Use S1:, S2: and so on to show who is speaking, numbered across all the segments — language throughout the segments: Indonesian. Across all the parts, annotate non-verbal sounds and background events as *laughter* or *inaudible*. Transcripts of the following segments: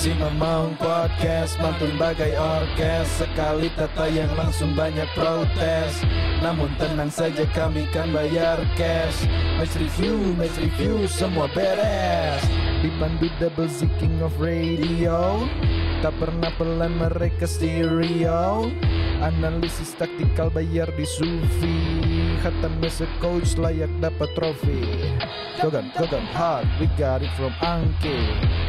S1: Si Mamang Podcast mantun bagai orkes. Sekali tata yang langsung banyak protes. Namun tenang saja kami kan bayar cash. Match review, match review semua beres. Dipandu double Z King of Radio. Tak pernah pelan mereka stereo. Analisis taktikal bayar di Sufi. Hatam as a coach layak dapat trofi. Gogan, Gogan hard, we got it from Angke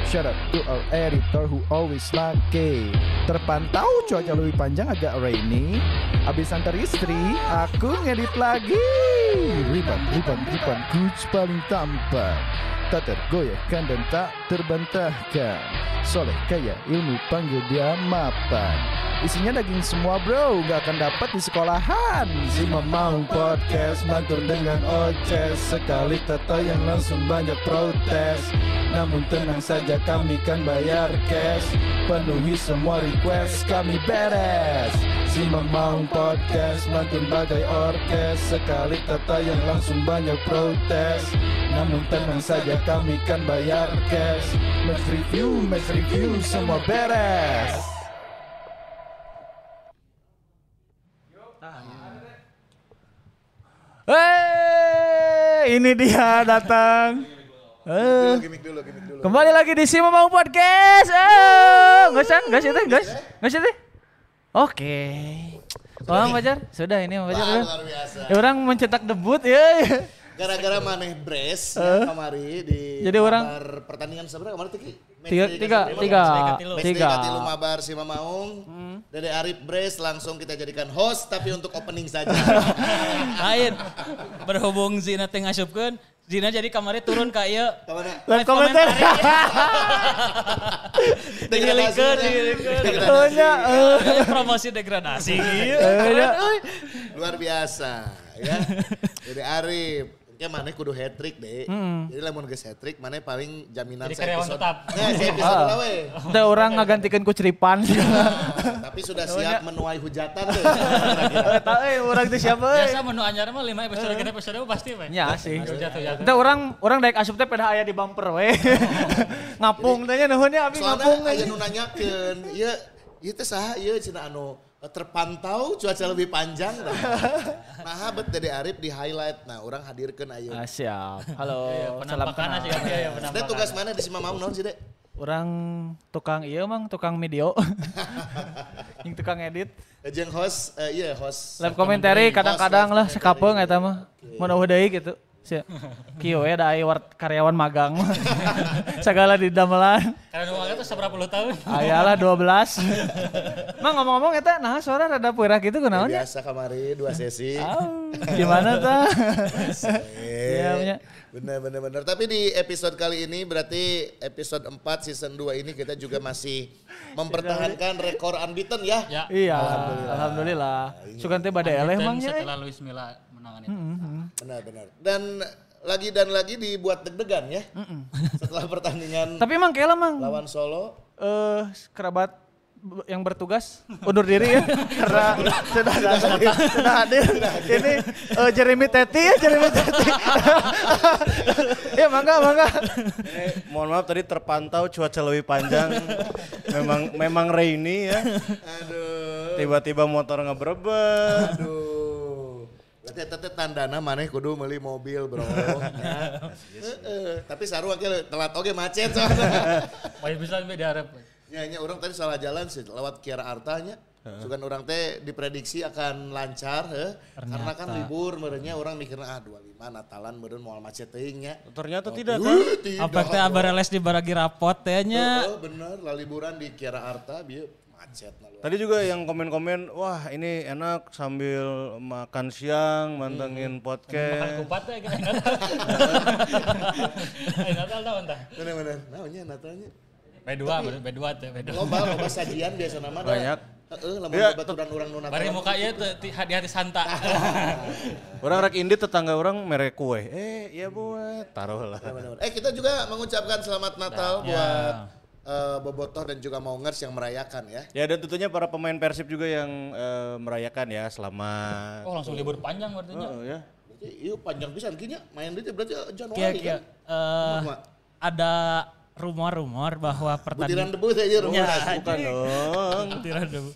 S1: Shout out to our editor who always lucky Terpantau cuaca lebih panjang agak rainy. Abis antar istri, aku ngedit lagi. Riban, riban, riban, coach paling tampan Tak tergoyahkan dan tak terbantahkan. Soleh kaya ilmu panggil dia mapan. Isinya daging semua bro, gak akan dapat di sekolahan. Si Mamang Podcast mantul dengan oces. Sekali tata yang langsung banyak protes. Namun tenang saja kami kan bayar cash. Penuhi semua request kami beres. Si Mamang Podcast mantul bagai orkes. Sekali tata yang langsung banyak protes. Namun tenang saja kami kan bayar cash. Match review, match review semua beres.
S2: Hei, ini dia datang. Eh,
S3: Gimik dulu, gimik dulu.
S2: kembali lagi di Si Mamang Podcast. Eh, nggak sih, nggak sih teh, nggak sih, nggak sih teh. Oke. Oh, Fajar, sudah ini Fajar.
S3: Wah, luar biasa.
S2: Ya, orang mencetak debut ya.
S3: Gara-gara maneh brace ya, kemari di
S2: Jadi orang-
S3: pertandingan seberapa kemarin Tiki?
S2: Tiga, tiga, tiga,
S3: Match
S2: tiga.
S3: day katilu mabar si Mamaung. Dede Arif brace langsung kita jadikan host tapi untuk opening saja. *laughs*
S4: Lain. Berhubung Zina teh ngasupkeun, Zina jadi kamari turun ka ieu.
S3: Ke mana?
S2: Live komentar.
S4: Dihilikeun, dihilikeun.
S2: Nya, eh.
S4: Jadi promosi degradasi.
S2: Eh, nya.
S3: Luar biasa ya. Dede Arif. Kayak mana kudu hat trick deh. Jadi lamun geus hat trick mana paling jaminan
S4: Jadi
S3: sa
S4: karyawan
S3: episode.
S4: tetap.
S3: Nah, si episode lah we.
S2: Udah orang ngagantikan ku ceripan. *laughs*
S3: Tapi sudah siap menuai hujatan tuh. *laughs*
S2: Tahu eh orang itu siapa eh.
S4: Biasa menu anyar mah 5 episode gede episode pasti we.
S2: Ya sih. Kita orang orang daek asup teh pada aya di bumper we. *laughs* ngapung teh nya nuhun ya abi ngapung
S3: Soalnya aya
S2: teh.
S3: nu nanyakeun, ieu ieu teh saha ieu cenah anu terpantau cuaca lebih panjang. Nah, bet Dede Arif di highlight. Nah, orang hadirkeun ayeuna.
S2: Ah, siap. Halo, salam
S4: Penampakan
S2: kenal.
S4: sih ya penampakan.
S3: tugas mana di Simamaung naon sih, Dek?
S2: Orang tukang iya mang tukang video. *laughs* Yang tukang edit.
S3: Jeung host eh, iya host.
S2: Live komentari kadang-kadang lah sekapeung eta mah. Mun eueuh deui gitu. Sia. Kieu ya da aya wart- karyawan magang mah. *laughs* Segala di damelan.
S4: Karena uangnya tuh seberapa puluh tahun.
S2: Ayalah 12. Mang ngomong-ngomong eta nah suara rada peurah gitu kunaon ya?
S3: Biasa kamari dua sesi. *laughs*
S2: Gimana tah? *laughs* Iya punya.
S3: Bener bener bener. Tapi di episode kali ini berarti episode 4 season 2 ini kita juga masih mempertahankan rekor unbeaten ya.
S4: Ya.
S2: Iya, alhamdulillah. Sugan teh bade eleh
S4: Dan
S2: mangnya. eh.
S4: setelah Luis Milla menangani.
S3: Benar benar. Dan lagi dan lagi dibuat deg-degan ya. *laughs* Setelah pertandingan
S2: Tapi emang kela mang
S3: lawan Solo.
S2: eh kerabat b- yang bertugas undur diri ya *laughs* karena sudah datang sudah hadir ini eh, Jeremy Teti ya Jeremy Teti *laughs* ya mangga mangga
S5: Eh, mohon maaf tadi terpantau cuaca lebih panjang. memang memang rainy ya.
S3: Aduh.
S5: Tiba-tiba motor ngebrebet.
S3: Aduh. Berarti eta teh tandana maneh kudu meuli mobil, Bro. *laughs* Ya. Heeh. Tapi sarua ge telat oge macet soalnya. *laughs*
S4: Masih bisa beda harap.
S3: Ya, nya orang tadi salah jalan sih lewat Kiara Artanya. Sugan orang teh diprediksi akan lancar, heh. karena kan libur, merenya orang mikirnya ah 25 Natalan meureun moal macet teuing nya.
S5: Ternyata tidak kan?
S4: Apa teh abareles di baragi rapot teh nya.
S3: Heeh, bener, lah liburan di Kiara Arta bieu macet.
S5: Tadi juga yang komen-komen, wah ini enak sambil makan siang, mantengin
S4: Makan
S5: podcast.
S4: kupat teh kayak Natal. *laughs* Natal tahun tah.
S3: Bener-bener, naonnya Natalnya.
S4: B2, B2 teh, B2.
S3: Loba, loba sajian biasa nama
S5: Banyak.
S3: Heeh, lamun
S5: Ya.
S3: baturan urang nu.
S4: Bari muka ieu teh ti- di hati santa. *laughs*
S5: Orang rek indit tetangga orang merek kue. Eh, iya buat taruh lah.
S3: Eh kita juga mengucapkan selamat Natal buat eh, Bobotoh dan juga Maungers yang merayakan ya.
S5: Ya dan tentunya para pemain Persib juga yang eh, merayakan ya selamat.
S4: Oh, langsung libur panjang berarti.
S5: Oh, ya.
S3: Berarti iya panjang pisan kinya main itu berarti Januari
S4: Kia kia
S3: kan.
S4: eh
S3: Mak.
S4: ada rumor-rumor bahwa
S3: Butiran
S4: pertandingan
S3: debu saja rumah.
S4: Ya,
S5: Bukan dong.
S4: butiran debu.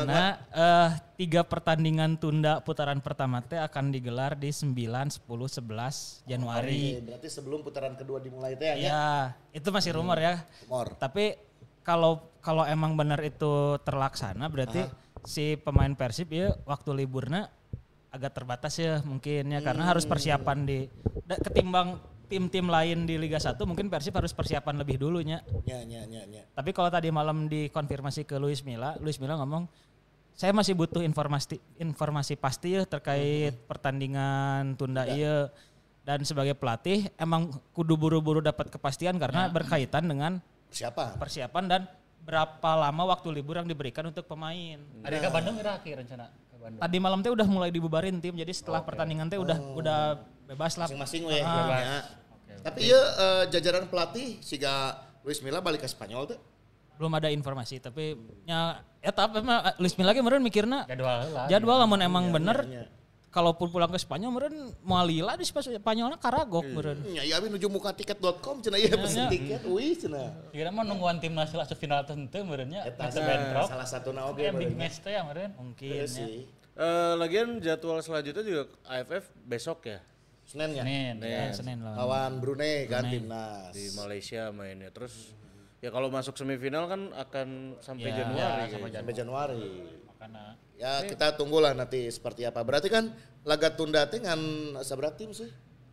S4: Karena eh, tiga pertandingan tunda putaran pertama teh akan digelar di 9, 10, 11 Januari.
S3: Oke, berarti sebelum putaran kedua dimulai teh ya.
S4: Ya, itu masih rumor ya.
S3: Rumor.
S4: Tapi kalau kalau emang benar itu terlaksana berarti si pemain Persib ya waktu liburnya agak terbatas ya mungkin ya karena harus persiapan di da- ketimbang tim-tim lain di Liga 1 mungkin Persib harus persiapan lebih dulunya.
S3: Nya nya nya nya.
S4: Tapi kalau tadi malam dikonfirmasi ke Luis Milla, Luis Milla ngomong saya masih butuh informasi informasi pasti ya terkait pertandingan tunda iya dan sebagai pelatih emang kudu buru-buru dapat kepastian karena berkaitan dengan
S3: Siapa?
S4: persiapan dan berapa lama waktu libur yang diberikan untuk pemain.
S6: Ada ke Bandung kira akhir rencana ke Bandung.
S4: Tadi malam teh udah mulai dibubarin tim jadi setelah pertandingan teh udah udah bebas lah.
S3: Masing-masing.
S4: Ah.
S3: ya. Tapi ya eh, jajaran pelatih siga Luis Milla balik ke Spanyol tuh.
S4: Belum ada informasi tapi ya ya tapi mah Luis Milla ge meureun mikirna
S6: Jadwal lah.
S4: jadwal lamun emang bener kalaupun pulang ke Spanyol meureun moal lila di Spanyolnya karagok meureun.
S3: Nya ya abi nuju muka tiket.com cenah ieu pesen tiket euy cenah.
S6: Kira mah nungguan timnas asup final tentu
S3: Eta
S6: bentrok.
S3: salah satu na oge
S6: Kayak big
S3: meureun.
S6: match teh ya meureun.
S4: Mungkin
S3: Iya
S4: ya.
S5: Eh, lagian jadwal selanjutnya juga AFF besok ya
S3: Senin ya.
S6: Senin.
S4: Ya, Senin lawan.
S3: Lawan Brunei kan timnas.
S5: di Malaysia mainnya. Terus ya kalau masuk semifinal kan akan sampai
S4: Ya,
S5: Januari.
S6: sampai
S5: kayaknya.
S3: Sampai Januari.
S6: Makanya
S3: Ya kita tunggulah nanti seperti apa. Berarti kan laga tunda teh ngan seberapa tim sih?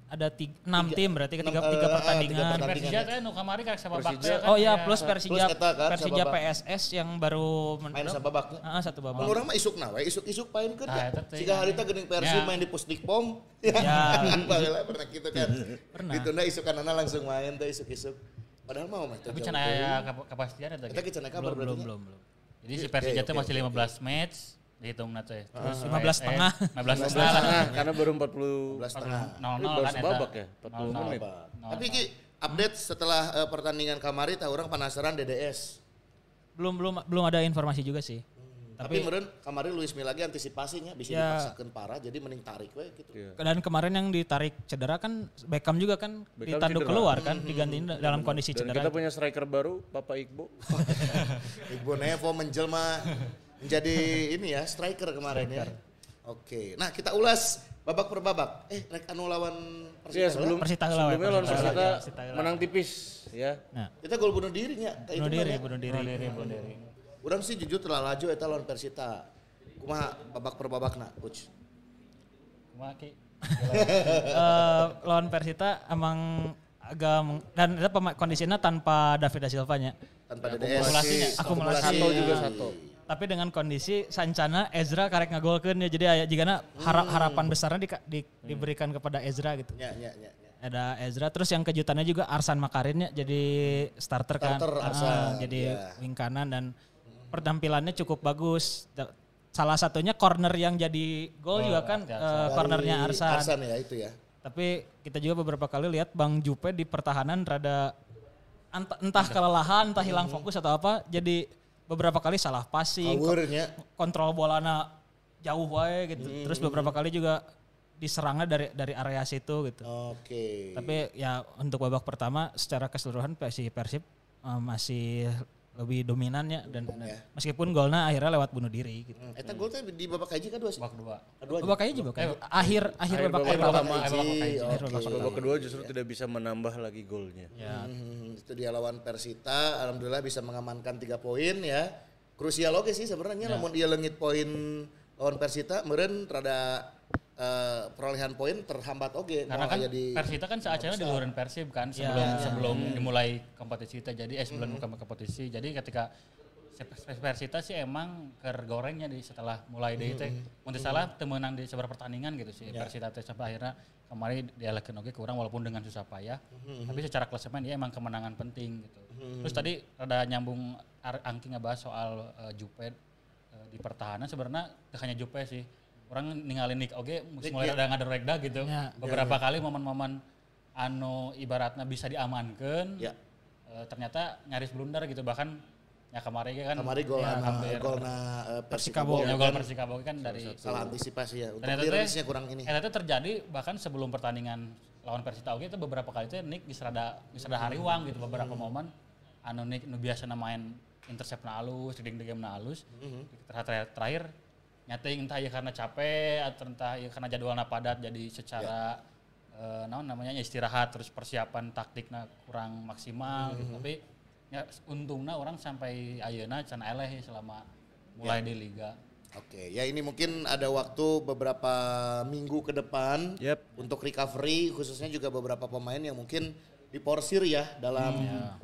S4: Ada tiga, enam tim berarti ketiga
S3: eh,
S4: tiga pertandingan.
S3: tiga pertandingan.
S6: Persija teh nu kamari karek sababak teh kan.
S4: Oh iya
S6: ya.
S4: plus Persija
S3: kan,
S4: Persija
S3: sababak.
S4: PSS yang baru men-
S3: Main sababaknya.
S4: Ah, satu babak.
S3: Mun urang mah isuk na we, isuk-isuk pain kan
S6: Ah,
S3: ya. Siga harita geuning Persib
S6: Ya.
S3: main di Pusdikpom. *laughs*
S4: Ya. *laughs*
S3: Pernah gitu kan.
S4: Pernah.
S3: Ditunda isukanana langsung main teh isuk-isuk. Padahal mau mah
S6: Tapi can aya kap- kapastian eta.
S3: Kita kita kabar
S4: belum belum belum.
S6: Jadi si Persija teh masih 15 match dihitung na teh. Terus
S4: 15 setengah.
S6: 15
S3: 15
S6: setengah.
S5: Nah, karena baru 40
S3: 12 setengah.
S6: 0-0
S5: Ini baru
S6: kan eta.
S5: sebabak ya, 40
S6: 0-0.
S5: menit.
S3: Tapi Ki, update setelah eh, pertandingan kamari tah orang penasaran DDS.
S4: Belum belum belum ada informasi juga sih.
S3: Tapi, meureun kamari Luis Milla lagi antisipasinya bisa
S4: Ya.
S3: dipaksakeun parah jadi mending tarik we gitu.
S5: Iya.
S4: Dan kemarin yang ditarik cedera kan Beckham juga kan
S5: Beckham
S4: ditanduk
S5: cedera.
S4: keluar kan digantiin dalam kondisi
S5: Dan
S4: cedera.
S5: kita punya striker baru, Papa Iqbo. *laughs*
S3: Ibu Nevo menjelma menjadi *laughs* ini ya striker kemarin ya. Oke. Nah, kita ulas babak per babak. Eh, rek anu lawan Persita.
S5: Iya, sebelum
S4: Persita lawan
S5: sebelumnya lawan
S4: Persita.
S5: Persita
S4: Persita lawan.
S5: menang tipis ya.
S4: Nah,
S3: Kita gol bunuh dirinya. Kayak
S4: bunuh diri,
S3: mah ya.
S4: bunuh diri.
S6: Bunuh diri.
S3: Urang sih jujur telah laju eta lawan Persita. Kumaha babak per babakna, coach?
S6: Kumaha ki? *laughs*
S4: Eh, lawan Persita emang agak meng- dan itu kondisinya tanpa David da Silva nya.
S3: Tanpa DDS.
S6: Akumulasinya.
S4: Akumulasi.
S5: Satu juga satu.
S4: Tapi dengan kondisi Sancana Ezra karek ngagolkeun ya jadi aya jigana harap harapan besarnya di, di- diberikan kepada Ezra gitu.
S3: Ya, ya, ya, ya.
S4: Ada Ezra terus yang kejutannya juga Arsan Makarin ya jadi starter kan.
S3: Starter,
S4: Ah,
S3: Arsan,
S4: jadi
S3: ya.
S4: wing kanan dan penampilannya cukup bagus. Salah satunya corner yang jadi gol juga kan eh, cornernya
S3: Dari
S4: Arsan.
S3: Arsan ya itu ya.
S4: Tapi kita juga beberapa kali lihat Bang Jupe di pertahanan rada entah, entah kelelahan, entah hilang fokus atau apa. Jadi beberapa kali salah passing,
S3: Awurnya.
S4: kontrol bolana jauh wae gitu.
S3: Hmm.
S4: Terus beberapa kali juga diserangnya dari dari area situ gitu.
S3: Oke.
S4: Tapi ya untuk babak pertama secara keseluruhan Persib Persib eh, masih lebih dominannya dan
S3: ya.
S4: meskipun golnya akhirnya lewat bunuh diri gitu.
S3: Hmm, Eta gol teh di babak kaji kan dua sih.
S6: Babak dua.
S3: Kedua aja.
S4: Babak aja juga kan. Akhir akhir babak
S5: babak
S4: pertama.
S5: pertama.
S3: Babak
S6: babak
S3: kaji.
S6: kaji.
S5: Babak kedua justru tidak bisa menambah lagi golnya.
S4: Ya.
S3: Hmm, itu dia lawan Persita, alhamdulillah bisa mengamankan tiga poin ya. Krusial oke sih sebenarnya, namun dia lengit poin lawan Persita, meren rada eh, perolehan poin terhambat oke.
S6: Karena
S3: Mau
S6: kan
S3: di
S6: Persita kan seacanya di luar Persib kan
S4: Ya.
S6: sebelum sebelum dimulai kompetisi itu jadi eh sebelum buka kompetisi. Jadi ketika si Persita sih emang ker gorengnya di setelah mulai dari teh. Mun salah teu meunang di seberapa pertandingan gitu sih Persita teh sampai akhirnya kemarin dialihkan oke kurang walaupun dengan susah payah. Tapi secara klasemen dia emang kemenangan penting gitu. Terus tadi ada nyambung Angki ngebahas soal eh, Jupe eh, di pertahanan sebenarnya hanya Jupe sih. Orang ninggalin Nick oke mulai ada ngader regda gitu.
S4: Ya.
S6: Beberapa kali momen-momen anu ibaratnya bisa diamankan.
S3: Ya.
S6: eh, ternyata nyaris blunder gitu bahkan ya kemarin kan
S3: Kamari gol
S6: ya,
S3: na gol na eh,
S4: Persikabo.
S3: Persikabo
S6: ya, gol
S3: kan
S6: Persikabo kan dari
S3: salah antisipasi ya. Untuk clearance-nya kurang ini.
S6: eta teh terjadi bahkan sebelum pertandingan lawan Persita oke itu beberapa kali teh Nick geus rada geus rada hariwang gitu beberapa momen anu Nick nu biasa main intercept na halus, reading the game na halus. Terakhir, terakhir nyata entah ya karena capek atau entah ya karena jadwalnya padat jadi secara eh, naon namanya istirahat terus persiapan taktiknya kurang maksimal. Gitu. tapi ya untungnya orang sampai ayeuna can eleh selama mulai di liga.
S3: Oke, ya ini mungkin ada waktu beberapa minggu ke depan
S5: Yep.
S3: untuk recovery khususnya juga beberapa pemain yang mungkin diporsir ya dalam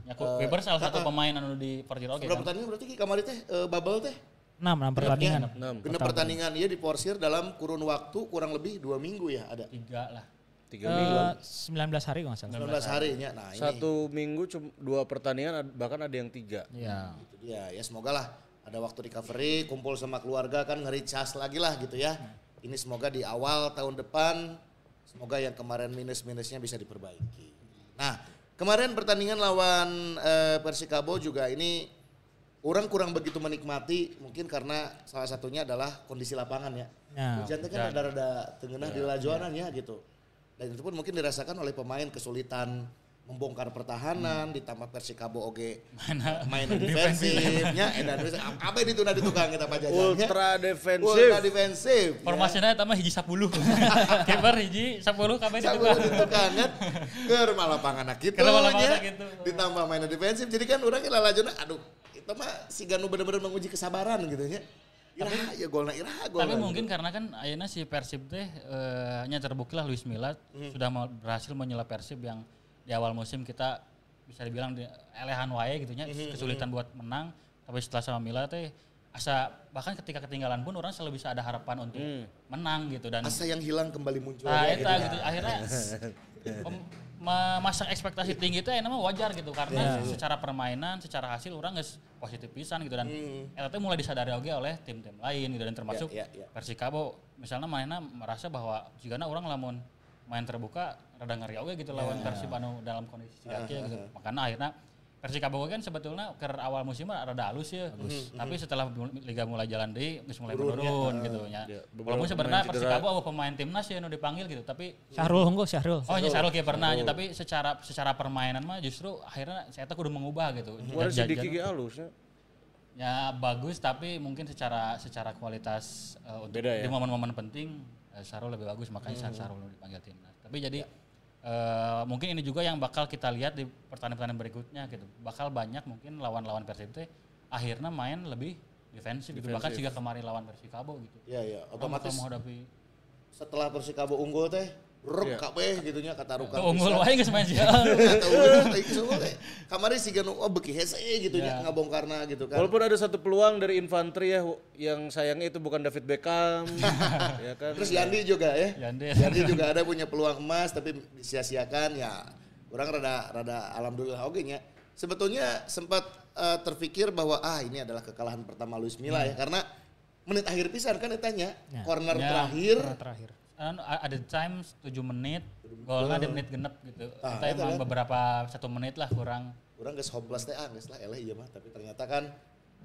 S6: ya ku Weber salah satu pemain anu di Persija oke
S3: berapa
S6: kan?
S3: pertandingan berarti kamari teh eh, bubble teh
S4: 6 6 pertandingan.
S5: Enam.
S3: Pertandingan ya diporsir dalam kurun waktu kurang lebih dua minggu ya ada
S6: tiga lah
S5: Tiga minggu.
S4: Eh, 19 hari kalau nggak salah.
S3: 19 harinya. Nah ini
S5: Satu minggu cuma dua pertandingan bahkan ada yang tiga.
S4: Iya.
S3: itu dia ya semoga lah ada waktu recovery kumpul sama keluarga kan nge-recharge lagi lah gitu ya. Ini semoga di awal tahun depan semoga yang kemarin minus-minusnya bisa diperbaiki. Nah kemarin pertandingan lawan eh, Persikabo juga ini orang kurang begitu menikmati mungkin karena salah satunya adalah kondisi lapangan ya.
S4: Ya.
S3: Hujan teh kan rada-rada tengenah di lajuanan ya gitu. Dan itu pun mungkin dirasakan oleh pemain kesulitan membongkar pertahanan ditambah Persikabo oge main *laughs* defensifnya bisa apa itu di tukang kita pajajannya
S5: Ultra defensif.
S3: ultra defensif ya.
S6: formasinya eta mah hiji 10 *laughs* kiper hiji 10 kabeh di
S3: Sabun
S6: tukang
S3: di tukang kan ke rumah lapangan gitu
S6: Ke rumah lapangan
S3: nya.
S6: gitu.
S3: ditambah main defensif jadi kan orang lalajona aduh itu mah si Ganu bener-bener menguji kesabaran gitu nya Iraha ya golna iraha golna.
S6: Tapi mungkin karena kan ayeuna si Persib teh eh, nya terbukti lah Luis Milla sudah mau- berhasil menyela Persib yang di awal musim kita bisa dibilang di elehan wae gitu nya kesulitan buat menang. Tapi setelah sama Milla teh asa bahkan ketika ketinggalan pun orang selalu bisa ada harapan untuk menang gitu dan
S3: asa yang hilang kembali muncul
S6: nah
S3: ya,
S6: eta gitu akhirnya *laughs* pem- memasang ekspektasi tinggi itu enak mah wajar gitu karena secara permainan secara hasil orang nggak positif pisan gitu dan eta teh mulai disadari oge oleh tim-tim lain gitu dan termasuk
S3: Ya, ya, ya.
S6: Persikabo misalnya mainnya merasa bahwa jika orang lamun main terbuka rada ngeri oge gitu lawan Persib anu dalam kondisi siga kieu gitu. Makanya akhirnya Persikabo kan sebetulnya ke awal musim rada halus ya tapi setelah liga mulai jalan deui geus mulai menurun gitu ya
S5: Ya,
S6: walaupun sebenarnya. Persikabo anu pemain timnas ya nu dipanggil gitu tapi
S4: Syahrul unggul Syahrul.
S6: Oh, nya Sarul kayak pernah nya, tapi secara secara permainan mah justru akhirnya saya tuh kudu mengubah gitu.
S5: Kemarin si
S6: Ja- ja-
S5: Diki ge halus ya.
S6: Ya bagus tapi mungkin secara secara kualitas eh, untuk
S5: Beda ya?
S6: di momen-momen penting eh, Sarul lebih bagus makanya Sarul dipanggil timnas. Tapi jadi eh, mungkin ini juga yang bakal kita lihat di pertandingan-pertandingan berikutnya gitu. Bakal banyak mungkin lawan-lawan Persib teh akhirnya main lebih defensif, gitu. Bahkan jika kemarin lawan Persikabo gitu.
S3: ya ya
S6: Orang
S3: otomatis
S6: menghadapi
S3: setelah Persikabo unggul teh rek kabeh gitu nya kata Rukan
S6: Tuh, unggul wae geus main
S3: teh. Kamari si Ganu oh beki hese gitu nya ngabongkarna gitu kan.
S5: Walaupun ada satu peluang dari infanteri ya yang sayangnya itu bukan David Beckham *laughs* ya kan.
S3: Terus Yandi juga ya.
S6: Yandi.
S3: Yandi juga ada punya peluang emas tapi disia-siakan ya. Orang rada rada alhamdulillah oke nya. Sebetulnya sempat eh, terpikir bahwa ah ini adalah kekalahan pertama Luis Milla ya karena menit akhir pisan kan etanya corner
S6: Ya.
S3: terakhir
S4: Terakhir.
S6: A- ada time 7 menit, golnya di menit genep gitu.
S3: Ah,
S6: Kita
S3: eta
S6: emang
S3: kan.
S6: beberapa satu menit lah kurang.
S3: orang geus hopeless teh ah geus lah eleh iya mah tapi ternyata kan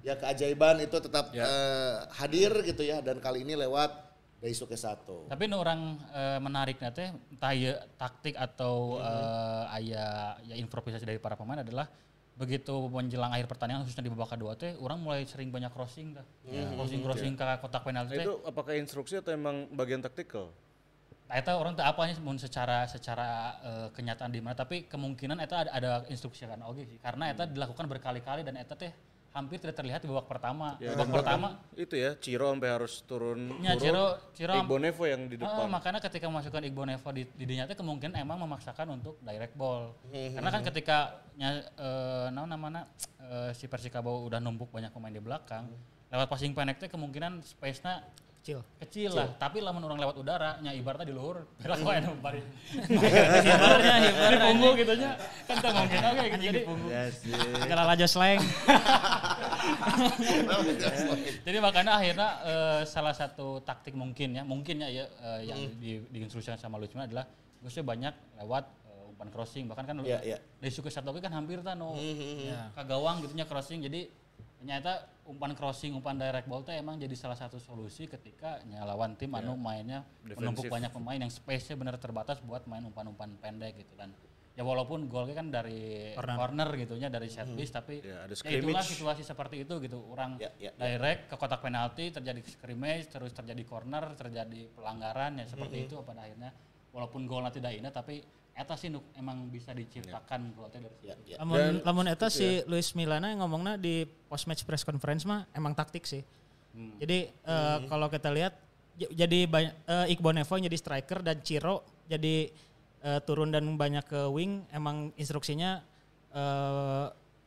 S3: ya keajaiban itu tetap eh, hadir gitu ya dan kali ini lewat Daisuke Sato.
S6: Tapi nu orang eh, menariknya teh entah ieu taktik atau eh, aya ya improvisasi dari para pemain adalah begitu menjelang akhir pertandingan khususnya di babak kedua teh orang mulai sering banyak crossing tah. Crossing crossing ke kotak penalti teh.
S5: Itu apakah instruksi atau emang bagian taktikal?
S6: Nah, eta orang teh apa mun secara secara eh, kenyataan di mana tapi kemungkinan eta ada, ada instruksi kan oke sih karena eta dilakukan berkali-kali dan eta teh hampir tidak terlihat di babak pertama.
S5: Ya,
S6: babak pertama
S5: Itu ya, Ciro sampai harus turun. turun.
S6: Ciro Ciro
S5: Igbo Nevo yang di
S6: Ah,
S5: depan.
S6: makanya ketika memasukkan Igbo Nevo di, di dinya teh kemungkinan emang memaksakan untuk direct ball. Karena kan ketika nya eh, naon namana eh, si Persikabo udah numpuk banyak pemain di belakang, lewat passing pendek teh kemungkinan space-nya
S4: Kecil.
S6: kecil lah tapi lamun orang lewat udara nya ibaratnya di luhur *laughs* berak wae nu bari *laughs* ibaratnya di punggung gitu nya kan teu mungkin oke gitu. jadi
S5: Ya sih.
S4: Segala lajo slang. *laughs*
S6: jadi makanya akhirnya eh, salah satu taktik mungkin ya mungkin ya, ya eh, yang di, diinstruksikan sama Milla adalah Gusnya banyak lewat eh, umpan crossing. Bahkan kan
S3: Iya, iya.
S6: dari suku satu kan hampir kan no. Ka gawang gitu nya crossing. Jadi ternyata umpan crossing, umpan direct ball teh emang jadi salah satu solusi ketika nya lawan tim anu mainnya menumpuk banyak pemain yang space-nya benar terbatas buat main umpan-umpan pendek gitu dan ya walaupun golnya kan dari corner, gitu ya dari set piece tapi
S5: Ya, ada
S6: ya itulah situasi seperti itu gitu. Orang
S3: Ya, ya, ya.
S6: direct ke kotak penalti terjadi scrimmage terus terjadi corner terjadi pelanggaran ya seperti itu pada akhirnya. Walaupun golnya tidak indah tapi eta sih nuk emang bisa diciptakan golnya dari situ.
S3: Ya, ya.
S4: Lamun lamun eta si Luis Milana yang ngomongnya di post match press conference mah emang taktik sih. Jadi eh, kalau kita lihat jadi banyak eh, Iqbal Nevo jadi striker dan Ciro jadi eh, turun dan banyak ke wing emang instruksinya eh,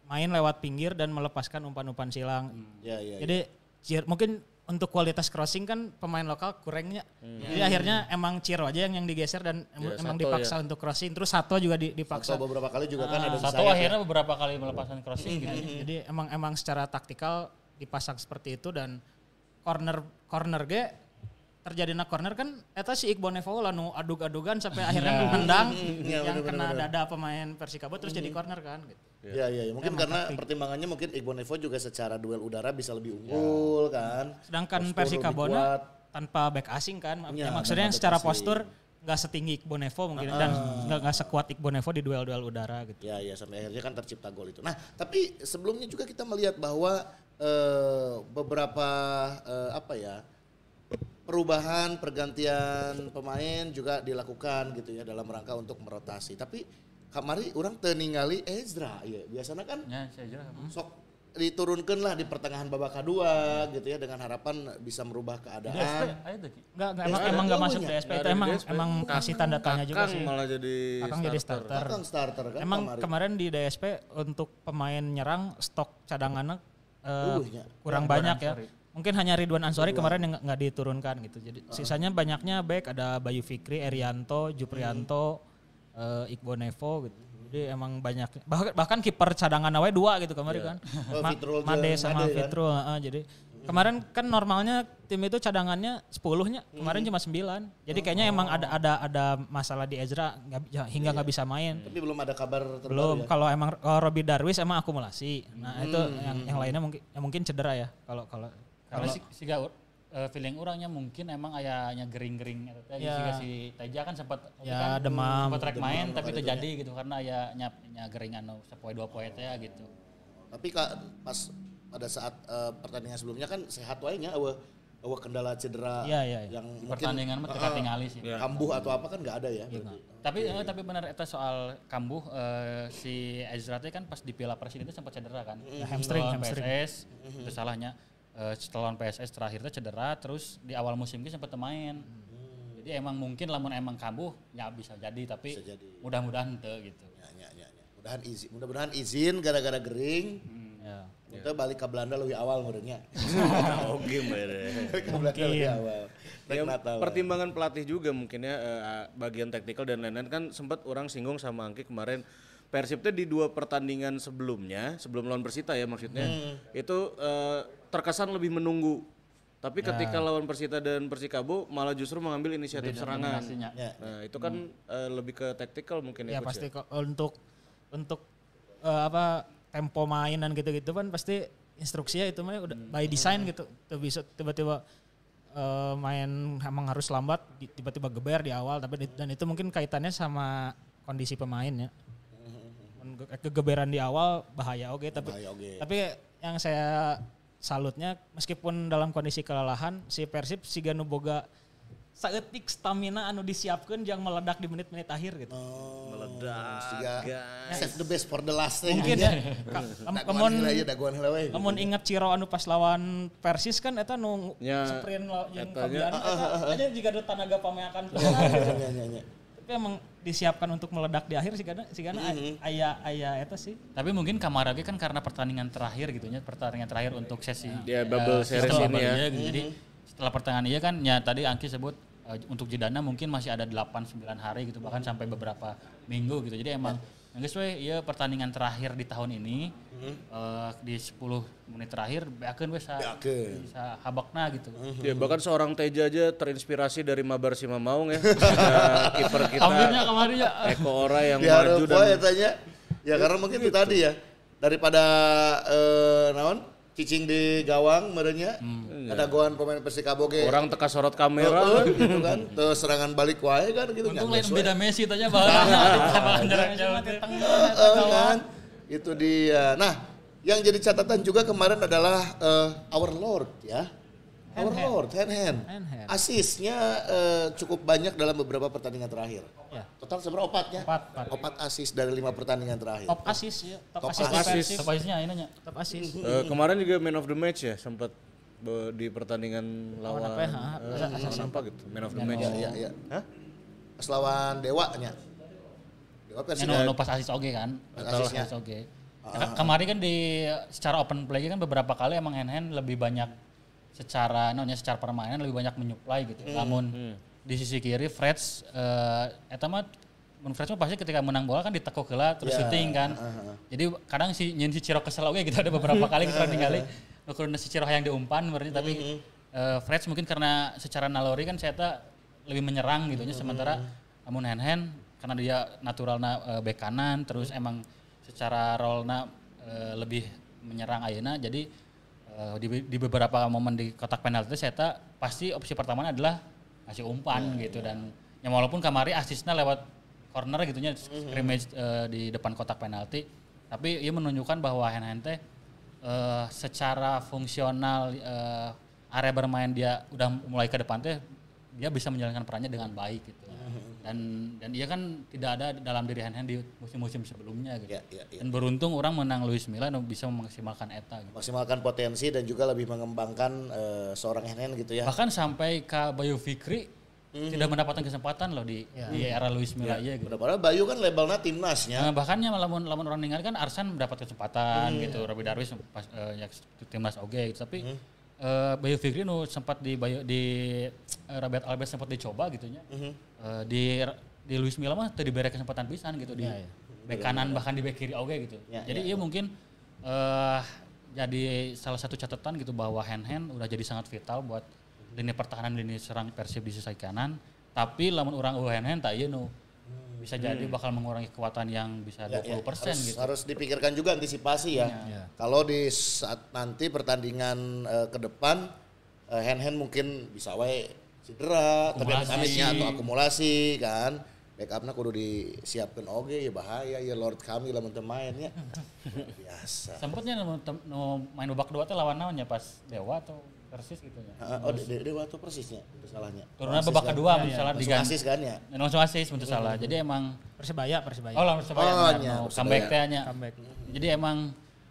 S4: main lewat pinggir dan melepaskan umpan-umpan silang.
S3: Ya, ya, ya.
S4: Jadi Cir- mungkin untuk kualitas crossing kan pemain lokal kurangnya. Jadi akhirnya emang Ciro aja yang yang digeser dan em-
S5: Ya,
S4: emang
S5: Sato
S4: dipaksa untuk crossing. Terus Sato juga di- dipaksa.
S3: Satu beberapa kali juga kan ada di
S6: Satu
S3: sayap ya.
S6: akhirnya beberapa kali melepaskan crossing gitu.
S4: Jadi emang emang secara taktikal dipasang seperti itu dan corner corner ge terjadi na corner kan eta si Iqbal Nevo lanu adug-adugan sampai akhirnya nendang yang kena dada pemain Persikabo terus jadi corner kan gitu.
S3: Ya, ya, ya. Mungkin karena pertimbangannya mungkin Iqbal Nevo juga secara duel udara bisa lebih unggul kan.
S4: Sedangkan
S3: Postur
S4: Persikabo
S3: lebih kuat.
S4: tanpa back asing kan.
S3: Iya,
S4: Ya, maksudnya secara
S3: asing.
S4: postur nggak setinggi Iqbal Nevo mungkin dan nggak nggak sekuat Iqbal Nevo di duel-duel udara gitu.
S3: Ya, ya sampai akhirnya kan tercipta gol itu. Nah, tapi sebelumnya juga kita melihat bahwa eh, beberapa eh, apa ya perubahan pergantian pemain juga dilakukan gitu ya dalam rangka untuk merotasi. Tapi kamari orang teningali Ezra ya biasanya kan
S6: Ya, saya kira.
S3: sok diturunkan lah di pertengahan babak kedua gitu ya dengan harapan bisa merubah keadaan.
S6: Ayo tuh Ki.
S4: Nggak, nggak, emang, emang nggak
S3: jauhnya.
S4: masuk DSP itu emang
S5: DSP.
S4: emang masih tanda tanya juga sih.
S5: malah jadi
S4: Kakang jadi
S5: starter.
S4: starter.
S3: Kakang starter kan
S4: Emang
S3: kamari.
S4: kemarin di DSP untuk pemain nyerang stok cadangannya eh,
S3: Uh, ya.
S4: kurang
S6: Ridwan
S4: banyak ya. Mungkin hanya Ridwan Ansori kemarin yang nggak- diturunkan gitu. Jadi sisanya banyaknya back ada Bayu Fikri, Erianto, Juprianto, eh, Iqbal Nevo gitu. Jadi emang banyak bahkan bahkan kiper cadangan awe dua gitu kemarin kan. *laughs*
S3: Oh,
S4: Ma- Made sama
S3: Made kan?
S4: Heeh, jadi kemarin kan normalnya tim itu cadangannya 10-nya, kemarin cuma 9. Jadi kayaknya emang ada ada ada masalah di Ezra nggak ya, hingga nggak bisa main.
S3: Tapi belum ada kabar terbaru
S4: Belum,
S3: ya.
S4: kalau emang oh, Robi Darwis emang akumulasi. Nah, itu yang yang lainnya mungkin yang mungkin cedera ya kalau kalau
S6: Karena si, si gaur, eh, feeling orangnya mungkin emang ayahnya gering-gering
S4: Ya.
S6: jika si Teja kan sempat
S4: Ya,
S6: kan,
S4: demam.
S6: sempat rek main tapi terjadi gitu karena ayahnya nya gering anu sepoe dua poe teh gitu.
S3: Tapi kak pas pada saat eh, pertandingan sebelumnya kan sehat wae nya eueuh eueuh kendala cedera
S4: Iya, iya, iya.
S3: yang mungkin
S6: Pertandingan mah teka tingali sih.
S3: kambuh atau apa kan nggak ada ya. berarti.
S6: Tapi eh, tapi benar eta soal kambuh eh, si Ezra teh kan pas di Piala Presiden itu sempat cedera kan.
S4: Ya, hamstring, hamstring.
S6: PSS itu salahnya eh, setelah lawan PSS terakhir teh cedera terus di awal musim ini sempat main. Jadi emang mungkin lamun emang kambuh ya bisa jadi tapi
S3: Bisa jadi.
S6: mudah-mudahan teu gitu.
S3: Ya, ya, ya, ya. Mudahan izin, mudah-mudahan izin gara-gara gering.
S6: Ya.
S3: Kita balik ke Belanda lebih awal menurutnya. *laughs*
S5: Oke, Mbak.
S3: Balik ke Belanda lebih awal. Rek
S5: Ya,
S3: Natal.
S5: pertimbangan pelatih juga mungkin ya eh, bagian taktikal dan lain-lain kan sempat orang singgung sama Angki kemarin Persib tuh di dua pertandingan sebelumnya sebelum lawan Persita ya maksudnya itu eh, terkesan lebih menunggu tapi ketika lawan Persita dan Persikabo malah justru mengambil inisiatif serangan
S6: Dominasinya.
S3: Ya.
S5: nah itu kan eh, lebih ke taktikal mungkin
S4: ya
S5: ya,
S4: pasti kok untuk untuk eh, apa tempo main dan gitu-gitu kan pasti instruksinya itu mah udah by design gitu. Tuh bisa tiba-tiba eh, main emang harus lambat tiba-tiba geber di awal tapi di- dan itu mungkin kaitannya sama kondisi pemain ya. Kegeberan di awal bahaya oke tapi
S3: Bahaya oge.
S4: tapi yang saya salutnya meskipun dalam kondisi kelelahan si Persib si Ganu boga saeutik stamina anu disiapkan yang meledak di menit-menit akhir gitu.
S5: meledak
S3: Siga,
S5: guys.
S3: save the best for the last thing.
S4: Mungkin ya. Ka- lam-
S3: Daguan
S4: Lamun
S3: heula ya, daguan heula we.
S4: lamun ingat Ciro anu pas lawan Persis kan eta nu
S5: Ya,
S4: sprint yang eta aja juga ada tanaga pameakan. Tapi emang disiapkan untuk meledak di akhir sih karena sih karena aya aya eta sih.
S6: Tapi mungkin Kamarage kan karena pertandingan terakhir gitu ya, pertandingan terakhir untuk sesi
S5: Ya, bubble
S6: eh,
S5: series
S6: sistem
S5: ini ya.
S6: iya gitu. Jadi setelah pertengahan iya kan ya tadi Angki sebut eh, untuk Jedana mungkin masih ada 8 9 hari gitu bahkan sampai beberapa minggu gitu. Jadi emang geus we ieu pertandingan terakhir di tahun ini eh, di 10 menit terakhir beakeun we sa,
S3: Beakeun.
S6: sa habakna gitu.
S5: Ya bahkan seorang Teja aja terinspirasi dari Mabar Simamaung ya. *laughs* Kiper kita
S6: Tampilnya kemarin ya.
S5: Eko Ora yang
S3: Diharap
S5: maju dan
S3: tanya. Ya karena mungkin itu tadi ya. Daripada eh naon? Cicing di gawang merenya. Ada goan pemain Persikabo ge.
S5: Orang teka sorot kamera.
S3: Heeh, gitu kan. Terus serangan balik wae kan gitu
S6: Untung lain beda Messi tanya jauh teh.
S3: Heeh, kan. Itu dia. Nah, yang jadi catatan juga kemarin adalah eh, Our Lord ya. Our Lord, hand hand.
S4: Hand hand.
S3: Asisnya eh, cukup banyak dalam beberapa pertandingan terakhir.
S4: Ya.
S3: Total seberapa opatnya?
S4: Empat, empat.
S3: Opat asis dari lima pertandingan terakhir.
S4: Top asis ya, top,
S3: Top
S4: asis
S3: assist.
S4: Persib.
S6: Surprise-nya ini nya.
S4: Top asis.
S5: Eh, kemarin juga man of the match ya sempat di pertandingan lawan
S4: apa ya?
S5: Lawan apa gitu man of the match.
S3: Iya, iya.
S5: Hah?
S3: Pas lawan Dewa nya. Dewa
S6: Ini
S3: Persib.
S6: no, no pas asis oge kan.
S3: Pas asisnya.
S6: asis oge. Ke- Kemarin kan di secara open play kan beberapa kali emang hand hand lebih banyak secara namanya secara permainan lebih banyak menyuplai gitu. Namun di sisi kiri Freds eh eta mah mun Freds mah pasti ketika menang bola kan ditekuk heula terus
S3: Ya,
S6: shooting kan. Jadi kadang si nyen si Ciro kesel oge gitu ada beberapa kali kita ningali ukurna si Ciro yang diumpan berarti tapi eh, Freds mungkin karena secara naluri kan saya lebih menyerang gitu nya sementara. Namun hand hand karena dia naturalna eh, bek kanan terus emang secara role-na eh, lebih menyerang ayeuna jadi eh, di, di beberapa momen di kotak penalti saya pasti opsi pertama adalah ngasih umpan gitu dan ya walaupun kamari asisnya lewat corner gitu nya scrimmage eh, di depan kotak penalti tapi ia menunjukkan bahwa hand teh eh, secara fungsional eh, area bermain dia udah mulai ke depan teh dia bisa menjalankan perannya dengan baik gitu dan dan dia kan tidak ada dalam diri hand hand di musim-musim sebelumnya gitu
S3: Ya, ya, ya.
S6: dan beruntung orang menang Luis Milla dan bisa memaksimalkan eta gitu.
S3: Maksimalkan potensi dan juga lebih mengembangkan eh, seorang hand hand gitu ya.
S6: bahkan sampai ke Bayu Fikri tidak mendapatkan kesempatan loh di, di era Luis Milla iya gitu
S3: Padahal Bayu kan labelnya timnasnya.
S6: Nah, bahkan ya lamun lamun orang ningali kan Arsan mendapat kesempatan gitu, Robi Darwis pas eh, ya timnas oge gitu. Tapi eh, Bayu Fikri nu sempat di Bayu di eh, Robert Alves sempat dicoba gitu nya. Eh, di di Luis Milla mah teu diberi kesempatan pisan gitu di bek kanan bahkan di bek kiri oge gitu.
S3: Ya,
S6: Jadi iya mungkin eh jadi salah satu catatan gitu bahwa hand hand udah jadi sangat vital buat lini pertahanan lini serang Persib di sisi kanan. Tapi lamun orang uh hand hand tak ieu nu bisa jadi bakal mengurangi kekuatan yang bisa 20%
S3: Ya, ya. harus,
S6: gitu.
S3: harus dipikirkan juga antisipasi ya. Kalau di saat nanti pertandingan eh, ke depan eh, hand hand mungkin bisa wae cedera, amisnya atau akumulasi kan. Backupnya kudu disiapkan oge ya bahaya ya Lord kami lamun teu main ya. *laughs* Biasa.
S6: Nu main babak dua teh lawan naon ya pas Dewa atau Persis gitu ya.
S3: Heeh, Oh, de- de- dewa tuh persisnya, itu salahnya.
S6: Turunnya
S3: Asis
S6: babak
S3: kan?
S6: kedua misalnya
S3: Langsung
S6: diganti.
S3: asis kan ya.
S6: Langsung asis untuk salah. Jadi emang
S4: Persebaya, Persebaya.
S6: oh lawan Persebaya
S3: Oh,
S6: nu
S3: Persebaya.
S6: comeback teh nya.
S4: Comeback.
S6: Jadi emang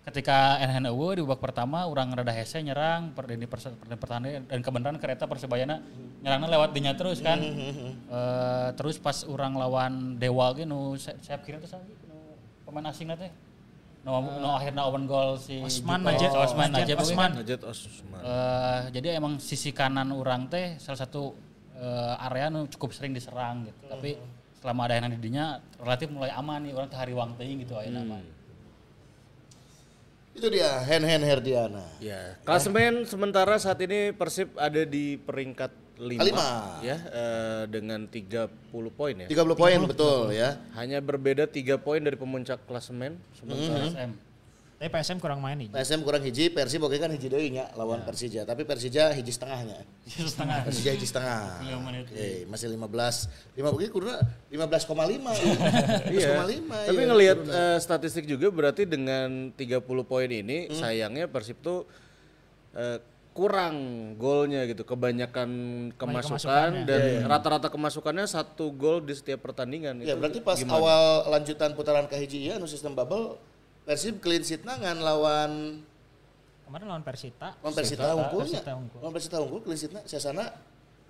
S6: ketika NHN Ewe di babak pertama orang rada hese nyerang per di pertahanan dan kebenaran kereta Persebayana nyerangnya lewat dinya terus kan. *laughs* Eh, terus pas orang lawan Dewa ge nu saya kira nu pemain asing teh. Nu nu akhirnya open goal si
S4: Osman. Najib.
S6: Oh, Osman oge
S4: Osman.
S5: Najat Osman.
S6: Eh, jadi emang sisi kanan orang teh salah satu eh, area nu cukup sering diserang gitu. Tapi selama ada yang di dinya relatif mulai aman nih orang teh hari wang teuing gitu ayeuna mah.
S3: Itu dia hand hand Herdiana.
S5: Ya, klasemen sementara saat ini Persib ada di peringkat 5
S3: Kelima.
S5: Ya eh, dengan 30 poin ya.
S3: 30 poin betul ya.
S5: Hanya berbeda 3 poin dari pemuncak klasemen sementara
S6: SM.
S4: Tapi PSM kurang main nih.
S3: PSM kurang hiji, Persib oke kan hiji deui nya lawan Persija, tapi Persija hiji setengahnya.
S6: setengah.
S3: Persija hiji setengah. Oke, masih 15. 5 oke kuruna 15,5 ya. 15,5.
S5: Iya. Tapi
S3: iya.
S5: ngelihat eh, statistik juga berarti dengan 30 poin ini sayangnya Persib tuh eh, kurang golnya gitu, kebanyakan kemasukan dan rata-rata kemasukannya satu gol di setiap pertandingan.
S3: Ya
S5: Itu
S3: berarti pas
S5: gimana?
S3: awal lanjutan putaran ke hiji ieu anu sistem bubble Persib clean sheet nangan lawan
S4: Kemarin lawan Persita.
S3: lawan Persita unggulnya.
S4: Persita unggul.
S3: Lawan Persita unggul clean sheetna siasana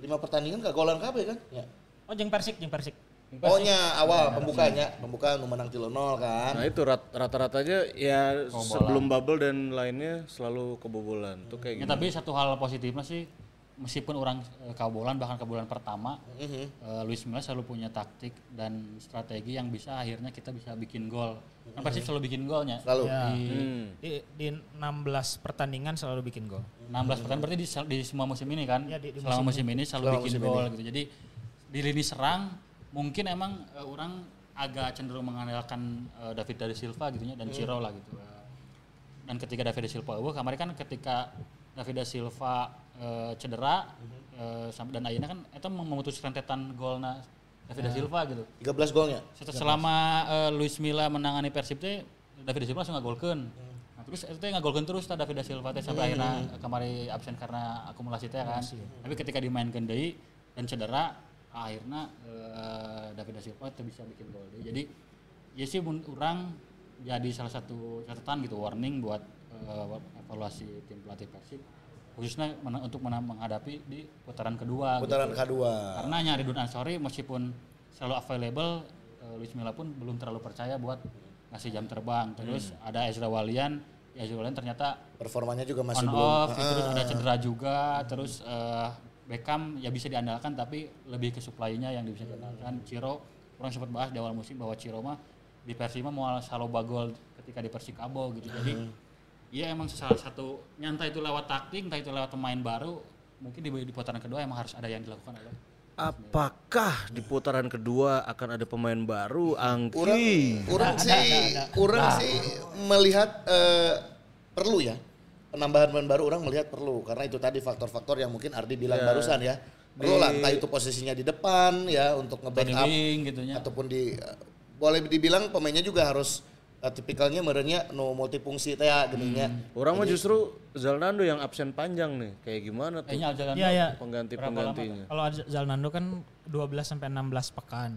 S3: 5 pertandingan kagolan kabeh kan? Ya.
S4: Oh, jeung Persik, jeung Persik.
S3: Oh nya awal pembukanya, pembukaan nu menang 3-0 kan.
S5: Nah itu rat- rata-ratanya ya sebelum bubble dan lainnya selalu kebobolan. Tuh kayak
S6: Ya,
S5: gitu.
S6: tapi satu hal positifnya sih meskipun orang eh, kebobolan bahkan kebobolan pertama eh, Luis Milla selalu punya taktik dan strategi yang bisa akhirnya kita bisa bikin gol. Kan Persib selalu bikin golnya.
S3: Selalu.
S4: Ya.
S6: Di
S5: Hmm.
S4: Di, di 16 pertandingan selalu bikin gol.
S6: 16 pertandingan berarti di, di semua musim ini kan
S4: Ya, di- di
S6: selama musim ini selalu
S3: Selama
S6: bikin
S3: musim
S6: gol gitu jadi di lini serang mungkin emang eh, orang agak cenderung mengandalkan eh, David dari Silva gitu ya dan Ciro lah gitu Eh, dan ketika David Silva eueuh kemarin kan ketika David Silva eh, cedera sampai dan akhirnya kan itu memutus rentetan golna David Silva gitu.
S3: 13 golnya.
S6: Selama eh, Luis Milla menangani Persib teh David Silva langsung ngagolkeun. Nah, terus itu ngagolkeun terus tah David Silva teh sampai akhirnya kemarin absen karena akumulasi teh kan. Tapi ketika dimainkan deui dan cedera akhirnya eh, David Silva teh bisa bikin gol deui. Jadi ya sih mun urang jadi salah satu catatan gitu warning buat eh, evaluasi tim pelatih Persib khususnya mena- untuk mena- menghadapi di putaran kedua
S3: Putaran
S6: gitu.
S3: kedua.
S6: Karena nyari Ridwan Ansori meskipun selalu available, eh, Luis Milla pun belum terlalu percaya buat ngasih jam terbang. Terus ada Ezra Walian, Ezra Walian ternyata
S3: Performanya juga masih
S6: on
S3: belum.
S6: off, terus ada cedera juga, terus eh, Beckham ya bisa diandalkan tapi lebih ke supply-nya yang bisa diandalkan. Ciro, orang sempat bahas di awal musim bahwa Ciro mah di Persima mau selalu bagol ketika di Persikabo gitu. Jadi Iya emang salah satu nyantai itu lewat taktik, entah itu lewat pemain baru, mungkin di, di putaran kedua emang harus ada yang dilakukan oleh
S5: Apakah di putaran kedua akan ada pemain baru,
S3: Orang,
S5: Angki?
S3: orang sih, orang sih melihat eh, perlu ya penambahan pemain baru. Orang melihat perlu karena itu tadi faktor-faktor yang mungkin Ardi bilang barusan ya. Perlu lah, entah itu posisinya di depan ya untuk nge-backup
S6: gitu nya.
S3: ataupun di eh, boleh dibilang pemainnya juga harus eh, tipikalnya merenya no multifungsi teh ya gininya.
S5: Orang mah justru Zalnando yang absen panjang nih. Kayak gimana tuh
S6: Kayaknya jalan
S4: Iya, iya.
S5: pengganti-penggantinya?
S4: Kalau Zalnando kan 12 sampai 16 pekan.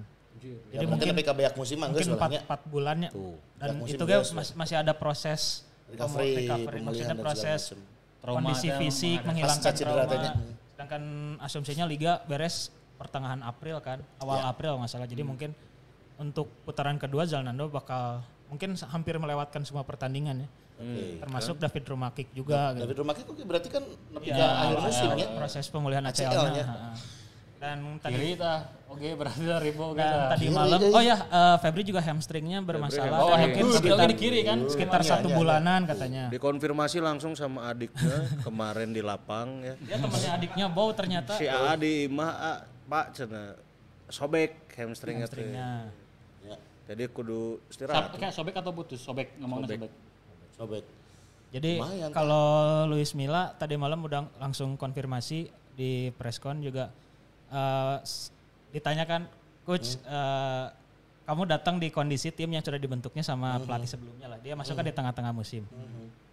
S3: Ya, mungkin lebih ke banyak musim
S4: mungkin
S3: lah nya.
S4: 4, 4 bulannya. Dan
S3: Yang musim
S4: itu kan
S3: geus lah.
S4: mas- masih ada proses
S3: Recovery,
S4: recovery. Maksudnya proses.
S6: Trauma
S4: kondisi
S6: ada,
S4: fisik,
S6: ada
S4: menghilangkan trauma.
S3: tanya.
S4: Sedangkan asumsinya liga beres pertengahan April kan, awal
S3: Ya.
S4: April nggak salah. Jadi
S3: Hmm.
S4: mungkin untuk putaran kedua Zalnando bakal mungkin hampir melewatkan semua pertandingan ya. Termasuk David Rumakik juga gitu.
S3: David Rumaki kok berarti kan
S4: Ya,
S3: akhir musim ya.
S4: proses pemulihan
S3: ACL
S4: ACL-nya. Dan tadi
S6: Kiri tah, oke berarti dari ribu kita.
S4: tadi
S3: Kiri
S4: malam,
S3: deh.
S4: oh ya eh, Febri juga hamstringnya bermasalah.
S6: Oh, iya.
S4: mungkin
S6: Uh,
S4: sekitar,
S6: di kiri kan?
S4: sekitar
S3: Iya,
S4: satu
S3: iya,
S4: bulanan katanya.
S5: Dikonfirmasi langsung sama adiknya kemarin di lapang ya.
S4: Dia temannya adiknya Bow ternyata
S5: Si AA di imah "Ah, Pak cina sobek hamstringnya
S4: hamstringnya.
S3: Ya,
S5: Jadi kudu
S6: Sob-
S5: istirahat.
S6: kayak sobek atau putus? Sobek ngomongnya sobek.
S3: sobek.
S4: Jadi
S3: Lumayan,
S4: kalau Luis Milla tadi malam udah langsung konfirmasi di preskon juga eh, ditanyakan coach eh, kamu datang di kondisi tim yang sudah dibentuknya sama pelatih sebelumnya lah. Dia masuk kan di tengah-tengah musim.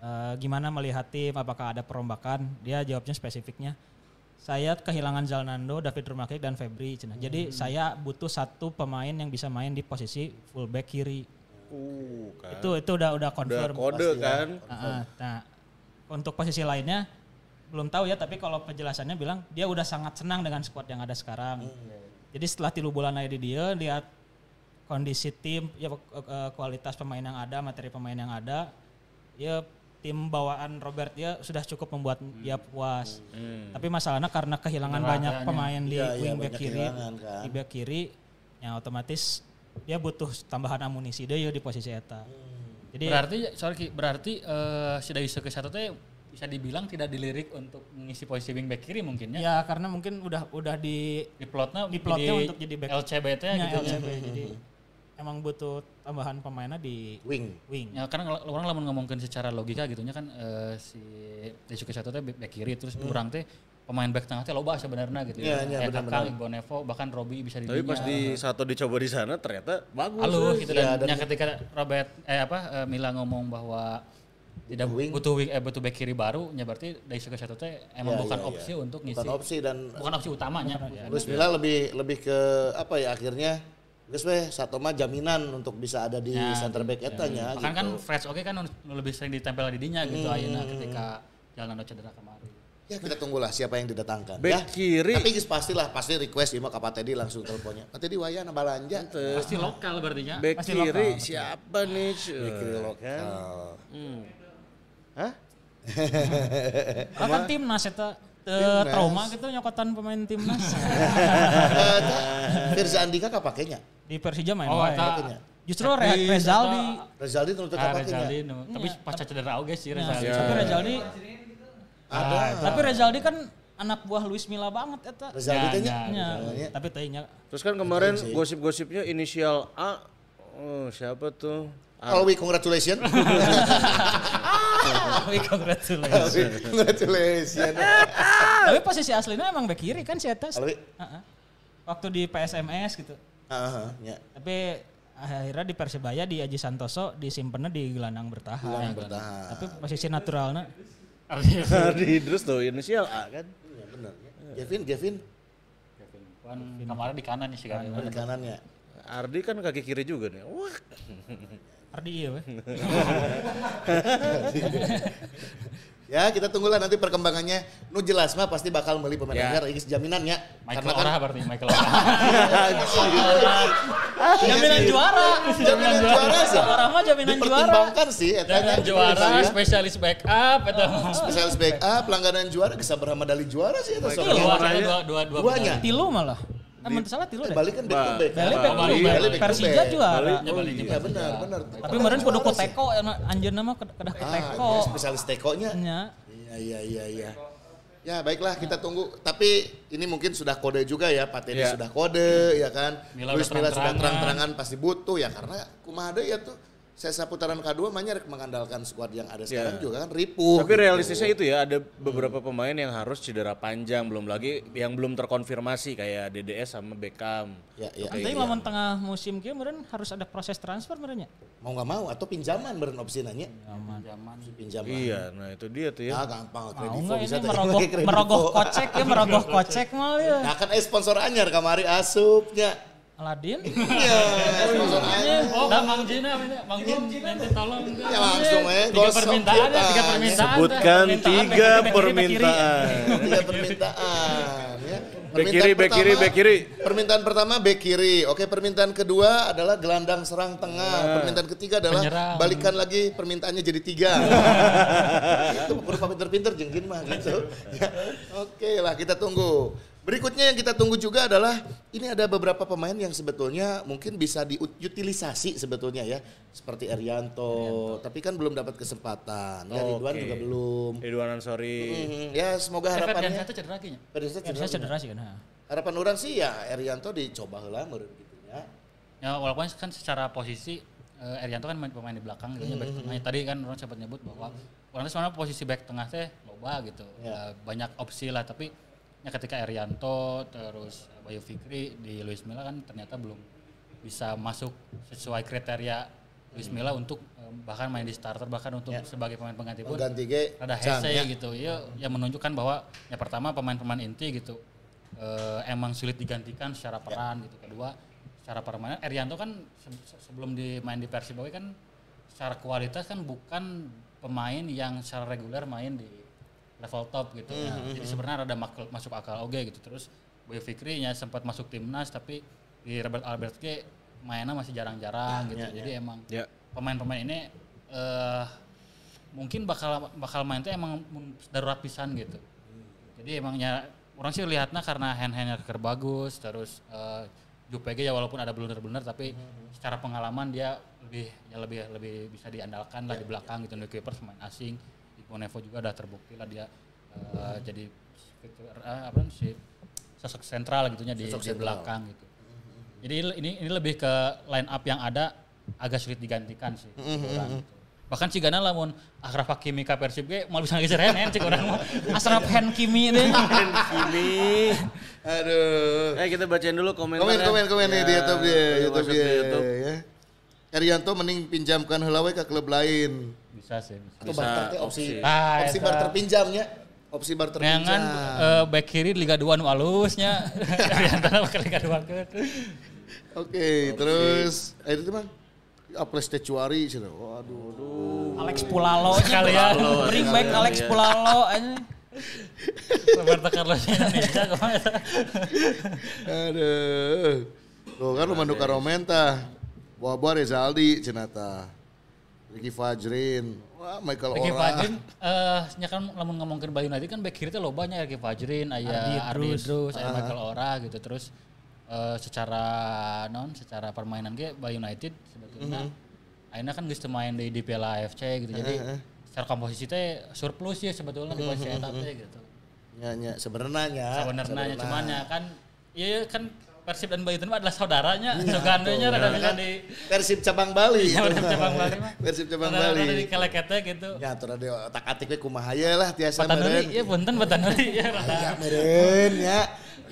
S4: Eh, gimana melihat tim? Apakah ada perombakan? Dia jawabnya spesifiknya. Saya kehilangan Zalnando, David Rumakik dan Febri. cenah. Jadi saya butuh satu pemain yang bisa main di posisi fullback kiri.
S5: Uh, kan.
S4: Itu itu udah udah
S5: Udah
S4: confirm.
S5: kode kan.
S4: Heeh. Nah, untuk posisi lainnya belum tahu ya, tapi kalau penjelasannya bilang dia udah sangat senang dengan squad yang ada sekarang. Jadi setelah tilu bulan aja di dia, lihat kondisi tim, ya eh, kualitas pemain yang ada, materi pemain yang ada, ya tim bawaan Robert ya sudah cukup membuat dia puas. Tapi masalahnya karena kehilangan banyak pemain di
S3: Iya, iya,
S4: wingback
S3: banyak
S4: kiri,
S3: kan.
S4: di back kiri, ya otomatis dia butuh tambahan amunisi dia ya di posisi eta. Jadi
S6: Berarti sorry berarti eh, si Dayusa ke satu teh bisa dibilang tidak dilirik untuk mengisi posisi wing back kiri mungkin ya.
S4: Ya karena mungkin udah udah di
S6: Di plotnya
S4: Di plotnya untuk jadi back.
S6: LCBT
S4: ya,
S6: gitu ya.
S4: LCB. Jadi emang butuh tambahan pemainnya di
S3: Wing.
S4: wing.
S6: Ya karena kalau orang lamun ngomongin secara logika gitunya kan eh, si Daisuke Sato teh back kiri terus orang teh pemain back tengah teh loba sebenarnya gitu ya.
S3: iya,
S6: Kayak
S3: benar-benar.
S6: Kakang, Iqbal Nevo bahkan Robi bisa di
S5: Tapi pas di satu dicoba di sana ternyata bagus.
S6: Halo
S5: ya.
S6: gitu
S3: Iya,
S6: dan,
S3: dan-
S6: yang ketika Robert eh apa eh, Mila ngomong bahwa tidak
S3: Butuh wing.
S6: butuh wing eh butuh back kiri baru ya berarti Daisuke Sato teh emang
S3: Iya,
S6: bukan
S3: iya,
S6: opsi
S3: iya.
S6: untuk ngisi
S3: Bukan opsi dan
S6: bukan opsi utamanya. Ya.
S3: Luis Milla lebih lebih ke apa ya akhirnya Geus weh satu mah jaminan untuk bisa ada di
S6: Ya,
S3: center back etanya
S6: Bahkan kan
S3: gitu.
S6: Fresh oke kan nu lebih sering ditempel di dinya gitu
S3: Hmm.
S6: ayeuna ketika Jalnando cedera kemarin.
S3: Ya kita tunggulah siapa yang didatangkan
S5: Back
S3: ya.
S5: kiri.
S3: Tapi geus pastilah pasti request ieu mah ka Pak Teddy langsung teleponnya. Pak Teddy waya na balanja.
S6: Pasti lokal berarti nya.
S5: Back
S4: Pasti
S5: kiri
S4: lokal,
S5: siapa nih?
S3: Back kiri
S5: Kan?
S3: lokal.
S5: Hmm. Hah?
S4: Karena kan timnas eta teu trauma gitu nyokotan pemain timnas.
S3: Eh, *laughs* Firza Andika kapakenya.
S4: di Persija main
S6: Oh, eta
S4: Justru Re- Rezaldi
S3: Rezaldi nuntut
S6: Ah,
S3: kapakenya.
S6: Rezaldi nu- tapi pasca cedera oge sih
S4: Ya,
S6: Rezaldi.
S4: tapi Rezaldi
S3: Ada.
S4: tapi Rezaldi kan anak buah Luis Milla banget eta.
S3: Rezaldi teh nya.
S4: Ya, tapi teh nya
S5: Terus kan kemarin gosip-gosipnya inisial A. Oh, siapa tuh?
S3: Alwi congratulations. *laughs*
S4: Awi congratulations. *laughs*
S3: Congratulations.
S4: Tapi posisi aslinya emang back kiri kan si Eta.
S3: Alwi.
S4: Heeh. Waktu di PSMS gitu.
S3: Heeh, ya.
S4: Tapi akhirnya di Persebaya di Aji Santoso disimpannya di gelandang bertahan.
S3: Gelandang bertahan.
S4: Tapi posisi naturalnya
S5: Ardi Idrus tuh inisial A kan.
S3: Iya benar. Kevin, Kevin
S6: Kan kemarin di kanan nih sih kan.
S3: di kanannya.
S5: Ardi kan kaki kiri juga nih. Wah. *laughs*
S4: Ardi iya weh. *laughs*
S3: Ya kita tunggulah nanti perkembangannya. Nu jelas mah pasti bakal beli pemain
S5: Ya.
S3: anyar, ini jaminannya.
S6: Michael
S3: Karena kan
S6: Ora berarti Michael Ora. *laughs*
S4: Jaminan juara.
S3: jaminan juara sih.
S4: Orang mah jaminan juara.
S3: Dipertimbangkan sih etanya.
S6: Dan juara spesialis backup itu.
S3: Spesialis backup, langganan juara, bisa berapa medali juara sih itu
S6: Dua,
S3: soalnya.
S6: dua, dua, dua,
S3: Duanya.
S4: Tilu malah. Ah, mun teu salah tilu
S3: Eh,
S4: deh.
S3: balik kan back to back.
S4: Bali
S3: kan?
S4: back to
S6: Bali,
S4: back. Persija
S3: back.
S4: juara.
S3: Iya benar, benar.
S4: Tapi kemarin kudu ku teko anjeunna mah kedah ku teko.
S3: Ah, spesialis tekonya.
S4: Nya.
S3: Iya, iya, iya, iya. Ya baiklah kita tunggu. Tapi ini mungkin sudah kode juga ya, Pak Teddy
S5: Iya.
S3: sudah kode ya kan.
S6: Mila
S3: Luis Mila sudah
S6: terang-terangan.
S3: pasti butuh ya karena kumaha deui ya tuh. Sesa putaran kedua banyak rek mengandalkan skuad yang ada sekarang
S5: Iya.
S3: juga kan ripuh.
S5: Tapi realistisnya itu ya ada beberapa pemain yang harus cedera panjang belum lagi yang belum terkonfirmasi kayak DDS sama Beckham.
S3: Ya, ya.
S4: Tapi lamun tengah musim meureun harus ada proses transfer meureun nya.
S3: Mau nggak mau atau pinjaman beren opsi nanya.
S6: Zaman.
S3: Pinjaman.
S5: Iya, nah itu dia tuh ya.
S3: Ah gampang
S4: Mau
S3: Kredivo bisa
S4: ini merogoh *laughs* merogoh kocek ya merogoh kocek mah ya.
S3: Nah kan eh sponsor anyar kamari asupnya.
S4: Aladin.
S3: Iya, anyar.
S6: Oh, dan Mang Jin apa ini? Mang Jin nanti tolong.
S3: Ya langsung eh
S6: Tiga permintaan ya, tiga permintaan.
S5: Sebutkan
S6: Permintaan,
S5: tiga permintaan.
S3: Tiga permintaan ya.
S5: Back kiri, back kiri, back kiri.
S3: Permintaan pertama back kiri. Oke, permintaan kedua adalah gelandang serang tengah. Permintaan ketiga adalah
S6: Penyerang.
S3: balikan lagi permintaannya jadi tiga. *laughs* Itu berupa pinter-pinter jenggin mah gitu. Ya. Oke lah, kita tunggu. Berikutnya yang kita tunggu juga adalah ini ada beberapa pemain yang sebetulnya mungkin bisa diutilisasi sebetulnya ya, seperti Erianto, tapi kan belum dapat kesempatan. Ya, Ridwan
S5: Oke.
S3: juga belum.
S5: Ridwan Ansori.
S3: Hmm, ya semoga
S6: Eh, Ferdian
S3: harapannya.
S6: satu cedera kayaknya.
S4: Ya, bisa
S3: cedera.
S4: cedera sih kan. ha.
S3: Harapan orang sih ya Erianto dicoba heula meureun gitu ya.
S6: Ya walaupun kan secara posisi eh, Erianto kan main pemain di belakang gitu ya, back tengah. Tadi kan orang sempat nyebut bahwa orang itu sebenarnya posisi back tengah teh loba gitu.
S3: Ya.
S6: Eh, banyak opsi lah tapi ya ketika Erianto terus Bayu Fikri di Luis Milla kan ternyata belum bisa masuk sesuai kriteria Luis Milla untuk eh, bahkan main di starter bahkan untuk sebagai pemain pengganti pun
S3: Pengganti
S6: ada hese
S3: ya.
S6: gitu ya yang menunjukkan bahwa ya pertama pemain-pemain inti gitu eh, emang sulit digantikan secara
S3: Ya.
S6: peran gitu kedua secara permainan Erianto kan se- se- sebelum di main di Persibawi kan secara kualitas kan bukan pemain yang secara reguler main di level top gitu ya.
S3: Hmm,
S6: jadi sebenarnya ada masuk akal oke gitu terus Boy Fikri nya sempat masuk timnas tapi di Robert Albert G mainnya masih jarang-jarang gitu jadi emang
S5: Ya.
S6: pemain-pemain ini eh mungkin bakal bakal main tuh emang darurat pisan gitu. Jadi emangnya orang sih lihatnya karena hand-handnya keker bagus terus eh Jupege ya walaupun ada blunder-blunder tapi secara pengalaman dia lebih ya lebih lebih bisa diandalkan lah di belakang gitu. New Keepers pemain asing. Nevo juga udah terbukti lah dia eh, jadi fitur- eh, apa sih sosok sentral gitunya di,
S3: Sosok
S6: di belakang gitu. Jadi ini ini lebih ke line up yang ada agak sulit digantikan sih. orang gitu. Bahkan si Gana lamun Akraf Hakimi ka Persib ge mau bisa ngejar hand cik orang mah. *laughs*
S4: Asraf Hen Kimi deh.
S5: Kini. *laughs*
S3: Aduh.
S5: Eh kita bacain dulu komentar.
S3: Komen komen komen nih di YouTube dia, YouTube. Ya. Erianto mending pinjamkan heula we ke klub lain.
S6: Bisa sih. Bisa.
S3: Atau
S5: Bisa,
S3: barter teh opsi
S5: opsi.
S6: Ah,
S3: opsi barter pinjamnya. Opsi barter pinjam.
S6: Neangan eh, back kiri Liga 2 nu alusnya. *laughs* Di antara ke Liga 2 ke.
S3: Oke, terus eh itu mah Aples Tecuari sih. Waduh.
S4: Alex Pulalo
S6: Sekalian.
S4: Bring back Alex Pulalo aja.
S6: Roberto Carlos Indonesia ke mana?
S3: Aduh. Tuh kan lu mandu karomenta. Buah-buah Rezaldi cenata. Ricky Fajrin. Wah, Michael
S6: Ricky
S3: Ora.
S6: Fajrin, eh, nya kan lamun ngomongin Bayu United kan back kiri teh lo banyak Ricky Fajrin, aya Ardi Idrus, aya Michael Ora gitu terus eh, secara non secara permainan ge Bayu United sebetulnya akhirnya kan geus teu main di, di Piala AFC gitu jadi secara komposisi teh surplus ya sebetulnya di posisi eta teh gitu.
S3: Ya, ya, sebenarnya.
S6: Sebenarnya cuman ya kan iya kan Persib dan Bayuten mah adalah saudaranya, sugandanya rada bisa di
S3: Persib cabang Bali.
S6: Ya, Persib cabang Bali mah.
S3: Persib cabang
S6: Rada-
S3: Bali.
S6: rada dikelekete gitu.
S3: Ya, tuh ada otak atik we kumaha ye lah tiasa meureun.
S6: ya punten Batanuri ya rada. *laughs*
S3: Ya meureun ya.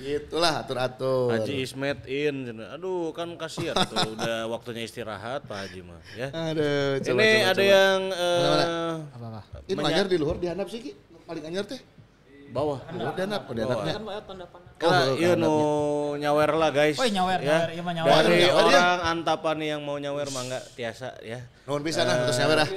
S3: Itulah atur-atur.
S5: Haji Ismet in, aduh kan kasihan tuh *laughs* udah waktunya istirahat Pak Haji mah ya.
S3: Aduh, coba,
S5: Ini
S3: coba,
S5: ada
S3: coba.
S5: yang eh?
S6: Apa-apa.
S3: Ini anyar di luhur dihandap sih Ki. Paling anyar teh.
S5: bawah.
S3: Oh, dihandap, oh, dihandapnya.
S5: Kira
S3: Oh,
S5: iya nu nyawer lah guys.
S4: Oh, nyawer,
S5: ya.
S4: nyawer, iya mah nyawer.
S5: Dari
S3: Nyawer, ya.
S5: orang Antapani yang mau nyawer mangga tiasa ya.
S3: Nuhun pisan ah, terus nyawer ah.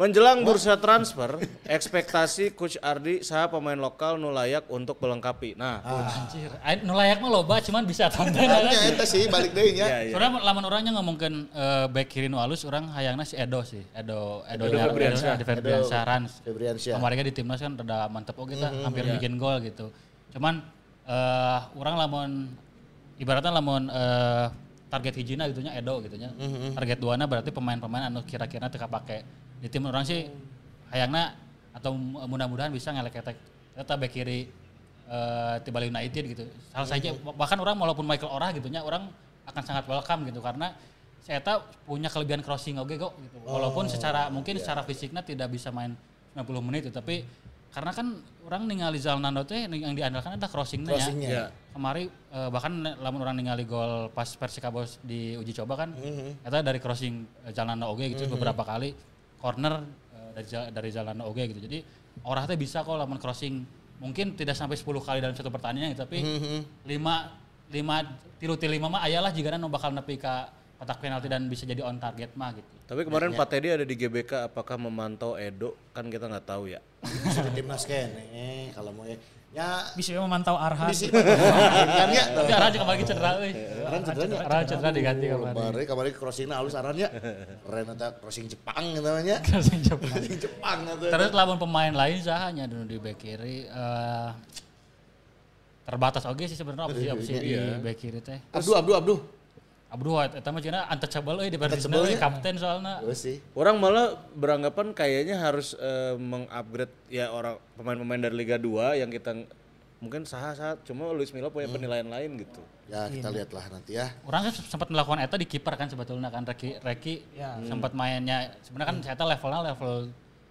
S5: Menjelang bursa transfer, ekspektasi Coach Ardi saha pemain lokal nu layak untuk melengkapi. Nah,
S6: Anjir, Aing nu layak mah loba cuman bisa tonton kan.
S3: eta sih balik deui nya.
S5: iya iya.
S6: Soalnya lamun orangnya ngomongin eh, back kiri nu alus, orang hayangna si Edo sih. Edo Edo,
S5: Febriansyah.
S6: Febriansyah Rans.
S3: Febriansyah.
S6: Kemarin di timnas kan rada mantep oke kita hampir bikin gol gitu. Cuman eh orang lamun ibaratnya lamun eh, target hijina gitunya Edo gitunya. Target duana berarti pemain-pemain anu kira-kira teu kapake. Di tim orang sih hayangna atau mudah-mudahan bisa ngelek eta eta back kiri eh di Bali United gitu. Salah saja bahkan orang walaupun Michael Orah gitunya orang akan sangat welcome gitu karena si Eta punya kelebihan crossing oke kok gitu. Walaupun secara mungkin secara fisiknya tidak bisa main 90 menit tapi karena kan orang ningali Zalnando teh yang diandalkan adalah crossingnya
S3: Crossingnya.
S6: ya. Kemari eh, bahkan lamun orang ningali gol pas Persikabos di uji coba kan eta dari crossing eh, Zalnando oge gitu beberapa kali corner eh, dari dari Zalnando oge gitu. Jadi orang teh bisa kok lamun crossing mungkin tidak sampai 10 kali dalam satu pertandingan gitu, tapi lima lima tilu ti lima mah ayalah jika nu bakal nepi ka kotak penalti dan bisa jadi on target mah gitu.
S5: Tapi kemarin Pak Teddy ada di GBK, apakah memantau Edo? Kan kita nggak tahu ya.
S3: Bisa di timnas kene kalau mau ya. Ya
S4: Bisa memantau Arhan.
S3: bisa kan ya. *laughs*
S6: Tapi Arhan juga kembali cedera euy.
S3: Aran cederanya.
S6: Arhan cedera diganti kemarin.
S3: Kemarin kemarin crossingnya halus arannya. Keren eta crossing Jepang gitu namanya.
S6: Crossing Jepang.
S3: Crossing Jepang gitu.
S6: Terus lawan pemain lain sahanya dulu di back kiri eh, terbatas oke sih sebenarnya opsi opsi di back kiri teh.
S3: Abdu Abdu Abdu.
S6: Abdu eta mah cenah untouchable euy di euy
S3: nya.
S6: kapten soalnya.
S3: Terus sih.
S5: Orang malah beranggapan kayaknya harus eh, mengupgrade ya orang pemain-pemain dari Liga 2 yang kita mungkin sah-sah cuma Luis Milla punya penilaian lain gitu.
S3: Ya kita lihatlah nanti ya.
S6: Orang kan sempat melakukan eta di kiper kan sebetulnya kan Reki Reki sempat mainnya sebenarnya kan saya levelnya level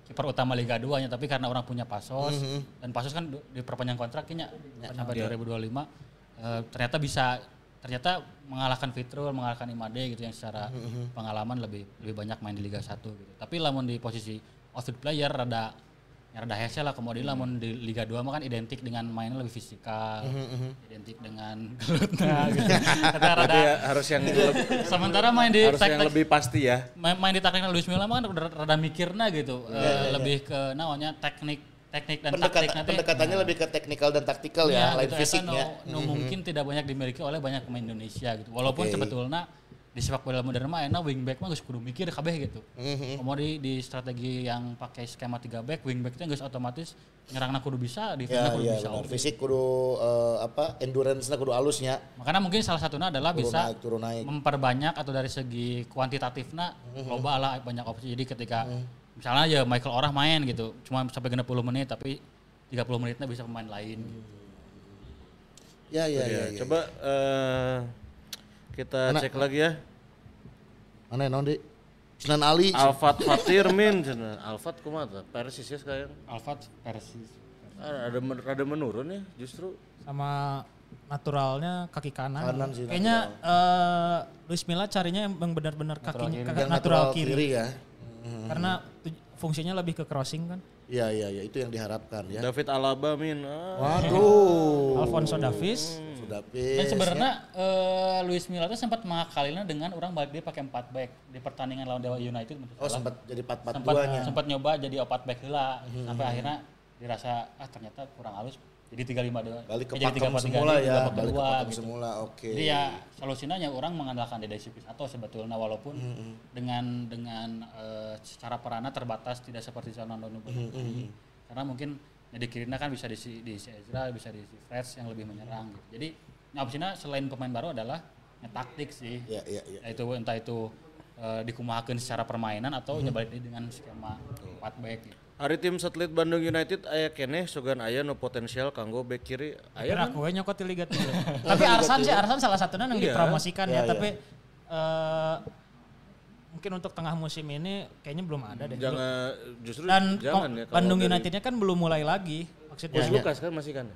S6: kiper utama Liga 2 nya tapi karena orang punya pasos dan pasos kan diperpanjang kontraknya sampai 2025 eh, ternyata bisa ternyata mengalahkan Fitrul, mengalahkan Imade gitu yang secara pengalaman lebih lebih banyak main di Liga 1 gitu. Tapi lamun di posisi outfield player rada ya rada hese lah kemudian lamun di Liga 2 mah kan identik dengan mainnya lebih fisikal, identik dengan *laughs* gelutnya gitu. *laughs* Kata rada
S5: Jadi ya, harus yang *laughs* lebih,
S6: sementara main di
S5: harus yang lebih pasti ya.
S6: main, main di taktiknya Luis Milla mah kan udah rada mikirna gitu. Eh, lebih ke namanya teknik teknik dan
S3: Pendekat,
S6: taktik nanti.
S3: pendekatannya lebih ke teknikal dan taktikal ya, lain
S6: gitu,
S3: fisiknya.
S6: eta nu- nu mungkin tidak banyak dimiliki oleh banyak pemain Indonesia gitu. Walaupun
S3: Oke.
S6: sebetulnya di sepak bola modern mah enak wingback mah geus kudu mikir kabeh gitu.
S3: Mhm.
S6: Kemudian di, di strategi yang pakai skema 3 back, wingbacknya geus otomatis nyerangna kudu bisa,
S3: Ya,
S6: defense kudu
S3: ya,
S6: bisa.
S3: benar. Fisik kudu eh, apa? Endurance-nya kudu halusnya.
S6: Makanya mungkin salah satunya adalah
S3: Turun
S6: bisa
S3: naik, turun naik.
S6: memperbanyak atau dari segi kuantitatifnya
S3: Mhm.
S6: loba lah banyak opsi. Jadi ketika misalnya ya Michael Orah main gitu, cuma sampai 60 menit tapi 30 menitnya bisa pemain lain. gitu.
S3: Ya, ya, ya.
S5: Ya,
S3: ya.
S5: coba eh, kita
S3: Mana?
S5: cek lagi ya.
S3: Mana ya, non di? Sinan Ali.
S5: Alfat Fatir min. Alfat kumaha tuh? Persis ya sekarang.
S6: Alfat Persis.
S5: Ah, ada men- rada menurun ya justru.
S4: sama naturalnya kaki kanan.
S3: Kanan sih,
S4: Kayaknya eh, Luis Milla carinya yang benar-benar kakinya kaki
S3: Yang
S4: natural, kiri.
S3: ya.
S4: Karena tuj- fungsinya lebih ke crossing kan.
S3: Iya, iya, iya. Itu yang diharapkan ya.
S5: David Alaba min. Ah,
S3: Waduh.
S4: Alfonso Davies
S3: Sudah
S6: Dan
S3: pis.
S6: sebenarnya eh, Luis Milla tuh sempat mengakalinya dengan orang balik dia pakai 4 back di pertandingan lawan Dewa United.
S3: Oh, sempat jadi 4-4
S6: sempat
S3: duanya.
S6: sempat nyoba jadi 4 back heula sampai akhirnya dirasa ah ternyata kurang halus jadi 35 dua.
S3: Balik ke
S6: jadi
S3: pakem
S6: 3-4-3
S3: semula
S6: jadi
S3: ya.
S6: 3-4-2
S3: Balik ke pakem
S6: gitu.
S3: semula. Oke.
S6: Jadi ya solusinya ya orang mengandalkan Dede atau sebetulnya walaupun dengan dengan eh, secara perana terbatas tidak seperti Zalando Nubu. Karena mungkin Dede Kirina kan bisa diisi di Ezra, bisa diisi Freds yang lebih menyerang gitu. Jadi nah, opsinya selain pemain baru adalah ya, taktik sih.
S3: Iya, iya, iya.
S6: Yaitu entah itu eh, dikumahakeun secara permainan atau mm balik dengan skema 4 back gitu.
S5: Hari tim satelit Bandung United aya keneh sugan aya no potensial kanggo bek kiri aya
S4: Kira
S5: kan?
S4: aku nyokot di Liga 3. *laughs* tapi Arsan sih Arsan salah satunya yang
S5: Iya.
S4: dipromosikan
S3: Iya,
S4: ya, tapi eh, mungkin untuk tengah musim ini kayaknya belum ada deh.
S5: Jangan justru
S4: Dan
S5: jangan ya
S4: Bandung
S5: dari-
S4: Unitednya kan belum mulai lagi maksudnya.
S5: Bos Lukas kan masih kan.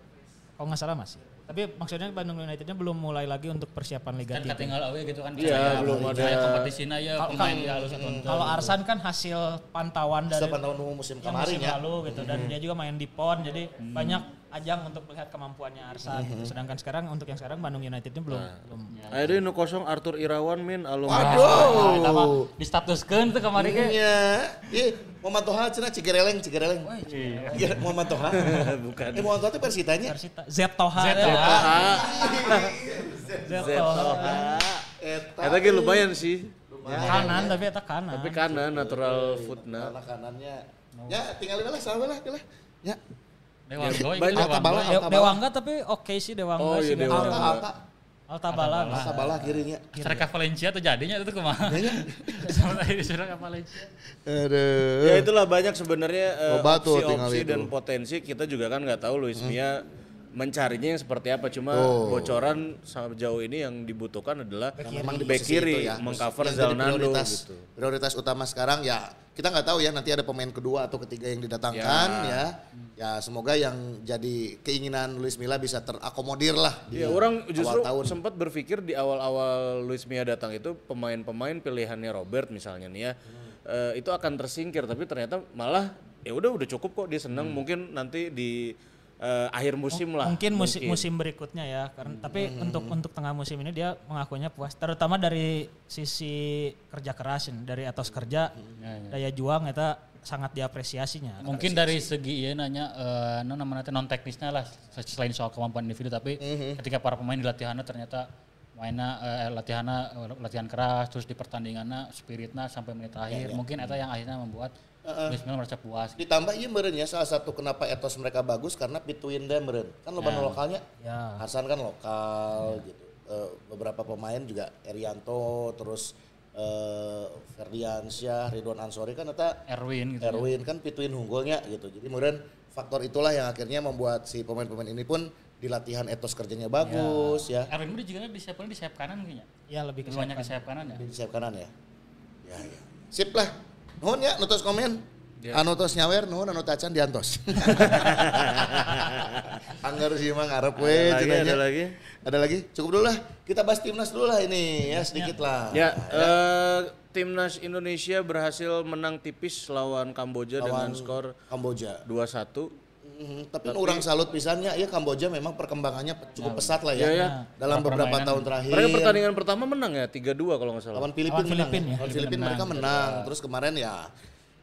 S4: Kalau nggak salah masih. Tapi maksudnya Bandung Unitednya belum mulai lagi untuk persiapan Liga
S6: Kan
S4: 3.
S6: katinggal awe gitu kan.
S5: Iya, belum ada.
S6: saya kompetisinya ya
S4: Kalau-
S6: pemain di halus atau
S4: Kalau Arsan kan hasil pantauan dari
S3: Setelah tahun musim kemarin
S4: musim
S3: ya.
S4: lalu gitu dan dia juga main di PON jadi banyak ajang untuk melihat kemampuannya Arsan gitu. Sedangkan sekarang untuk yang sekarang Bandung Unitednya belum belum
S5: Aya deui nu kosong Arthur Irawan min alumni.
S6: Nah, eta mah distatuskeun tuh kemarin ge.
S3: Iya. Ih, Muhammad Toha cenah Cigereleng, Cigereleng. Iya, Muhammad Toha. *laughs*
S5: Bukan.
S3: Eh, Muhammad Toha itu Persitanya.
S4: Persita Z Toha
S6: Z
S4: ya.
S6: Toha.
S4: Z Toha.
S3: Eta
S5: Eta ge lumayan sih.
S4: kanan tapi eta kanan
S5: Tapi kanan natural footna.
S3: Karena kanannya. Ya, tinggalin lah, lah, lah. Ya.
S6: Dewa Goy,
S5: Banyak
S6: Dewa
S3: Alta Bala,
S6: Goy.
S4: De-
S3: Alta
S4: Dewangga tapi oke sih Dewangga
S5: Oh,
S4: sih
S5: iya, Dewangga.
S3: Alta, Alta.
S4: Alta Bala
S3: Alta Bala kirinya.
S6: Striker Valencia tuh jadinya itu kumaha.
S3: Kayaknya.
S6: Sama tadi striker Valencia.
S3: Aduh.
S5: Ya itulah banyak sebenarnya eh, opsi-opsi
S3: itu.
S5: dan potensi kita juga kan nggak tahu Luis Mia mencarinya yang seperti apa cuma
S3: Oh.
S5: bocoran sejauh ini yang dibutuhkan adalah
S3: Memang di
S5: back kiri
S3: ya.
S5: mengcover Zalnando
S3: prioritas,
S5: gitu.
S3: prioritas utama sekarang ya kita nggak tahu ya nanti ada pemain kedua atau ketiga yang didatangkan ya. Ya, semoga yang jadi keinginan Luis Milla bisa terakomodir lah. di
S5: Ya orang justru
S3: awal tahun.
S5: sempat berpikir di awal-awal Luis Mia datang itu pemain-pemain pilihannya Robert misalnya nih ya eh, itu akan tersingkir tapi ternyata malah ya udah udah cukup kok dia senang mungkin nanti di eh, akhir musim lah
S4: mungkin musim musim berikutnya ya karena tapi untuk untuk tengah musim ini dia mengakuinya puas terutama dari sisi kerja keras dari etos kerja daya juang itu sangat diapresiasinya.
S6: Mungkin dari segi ya nanya eh non namanya teh non teknisnya lah selain soal kemampuan individu tapi ketika para pemain di latihannya ternyata mainnya eh, latihannya eh, latihan keras terus di pertandingannya spiritnya sampai menit terakhir mungkin itu yang akhirnya membuat Luis Milla merasa puas.
S3: Ditambah iya meren ya salah satu kenapa etos mereka bagus karena between them meren. Kan nu lokalnya.
S4: Ya.
S3: Hasan kan lokal gitu. Eh, beberapa pemain juga Erianto terus eh Ferdiansyah, Ridwan Ansori kan eta
S6: Erwin gitu. ya.
S3: Erwin kan pituin unggulnya gitu. Jadi kemudian faktor itulah yang akhirnya membuat si pemain-pemain ini pun di latihan etos kerjanya bagus ya.
S6: Erwin udah juga di sayap di sayap kanan kayaknya.
S4: ya lebih ke
S6: banyak di sayap kanan ya.
S3: Di sayap kanan ya. Ya ya. Sip lah. Nuhun ya nutus komen. Anu tos nyawer nuhun anu tacan diantos. *laughs* Anggar sih mah ngarep we
S5: Ada lagi, ada lagi?
S3: Ada lagi? Cukup dulu lah. Kita bahas timnas dulu lah ini ya sedikit lah.
S5: Ya, eh, timnas Indonesia berhasil menang tipis lawan Kamboja dengan
S3: Lawan
S5: skor
S3: Kamboja.
S5: 2-1.
S3: Mhm, tapi, orang salut pisannya ya Kamboja memang perkembangannya pe- cukup pesat lah ya,
S5: Iya, ya.
S3: dalam beberapa tahun terakhir.
S5: Mereka pertandingan pertama menang ya 3-2 kalau nggak salah.
S3: lawan Filipina
S4: Lawan Filipin ya.
S3: Lawan Filipin mereka menang. Terus kemarin ya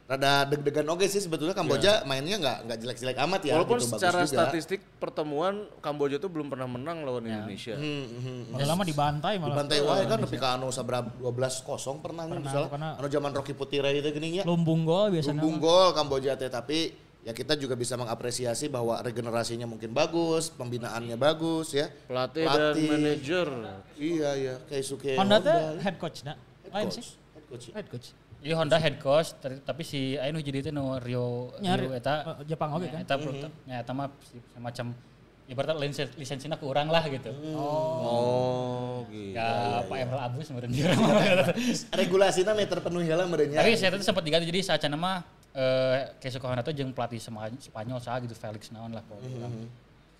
S3: rada deg-degan oke sih sebetulnya Kamboja mainnya nggak nggak jelek-jelek amat ya.
S5: Walaupun
S3: gitu, bagus
S5: secara
S3: juga.
S5: statistik pertemuan Kamboja itu belum pernah menang lawan Indonesia.
S4: Udah lama dibantai
S3: Di
S4: malah
S3: Bantai wae kan nepi ka anu sabrab 12 kosong pernah, misalnya.
S4: pernah.
S3: Anu zaman Rocky Putira itu geuning ya.
S4: lumbung gol biasanya
S3: Lumbung gol Kamboja teh tapi ya kita juga bisa mengapresiasi bahwa regenerasinya mungkin bagus, pembinaannya bagus ya.
S5: Pelatih, dan manajer.
S3: Iya iya, Keisuke
S4: Honda teh head coach na lain
S3: coach.
S4: sih
S3: Head coach ya.
S4: head coach
S6: Iya Honda head coach tapi si anu jadi itu no Rio
S4: nyari
S6: Rio eta
S4: eh, Jepang oke kan
S6: eta pro- ya eta mah si- semacam ibaratnya lisensi lisensinya ke orang lah gitu.
S5: Oh, gitu.
S6: Ya Pak Emral Abus meureun dia. *laughs*
S3: Regulasinya nih terpenuhi lah merenya.
S6: Tapi saya itu sempat diganti jadi saat nama eh Keisuke Honda tuh jeung pelatih Spanyol sah gitu Felix naon lah pokoknya.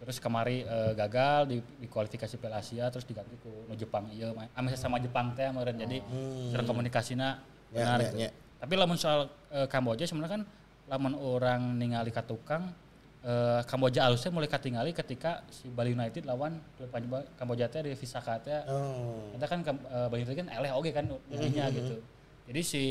S6: Terus kemari eh, gagal di, di kualifikasi Piala Asia terus diganti ku nu Jepang mah. Ame sama Jepang teh meureun jadi secara komunikasina
S3: Ya,
S6: benar
S3: ya,
S6: gitu.
S3: ya.
S6: Tapi lamun soal eh, Kamboja sebenarnya kan lamun orang ningali ka tukang eh, Kamboja alusnya mulai katingali ketika si Bali United lawan klub Kamboja teh di Visaka teh
S3: Oh.
S6: Kita kan eh, Bali United kan eleh oke kan jadinya gitu. Jadi si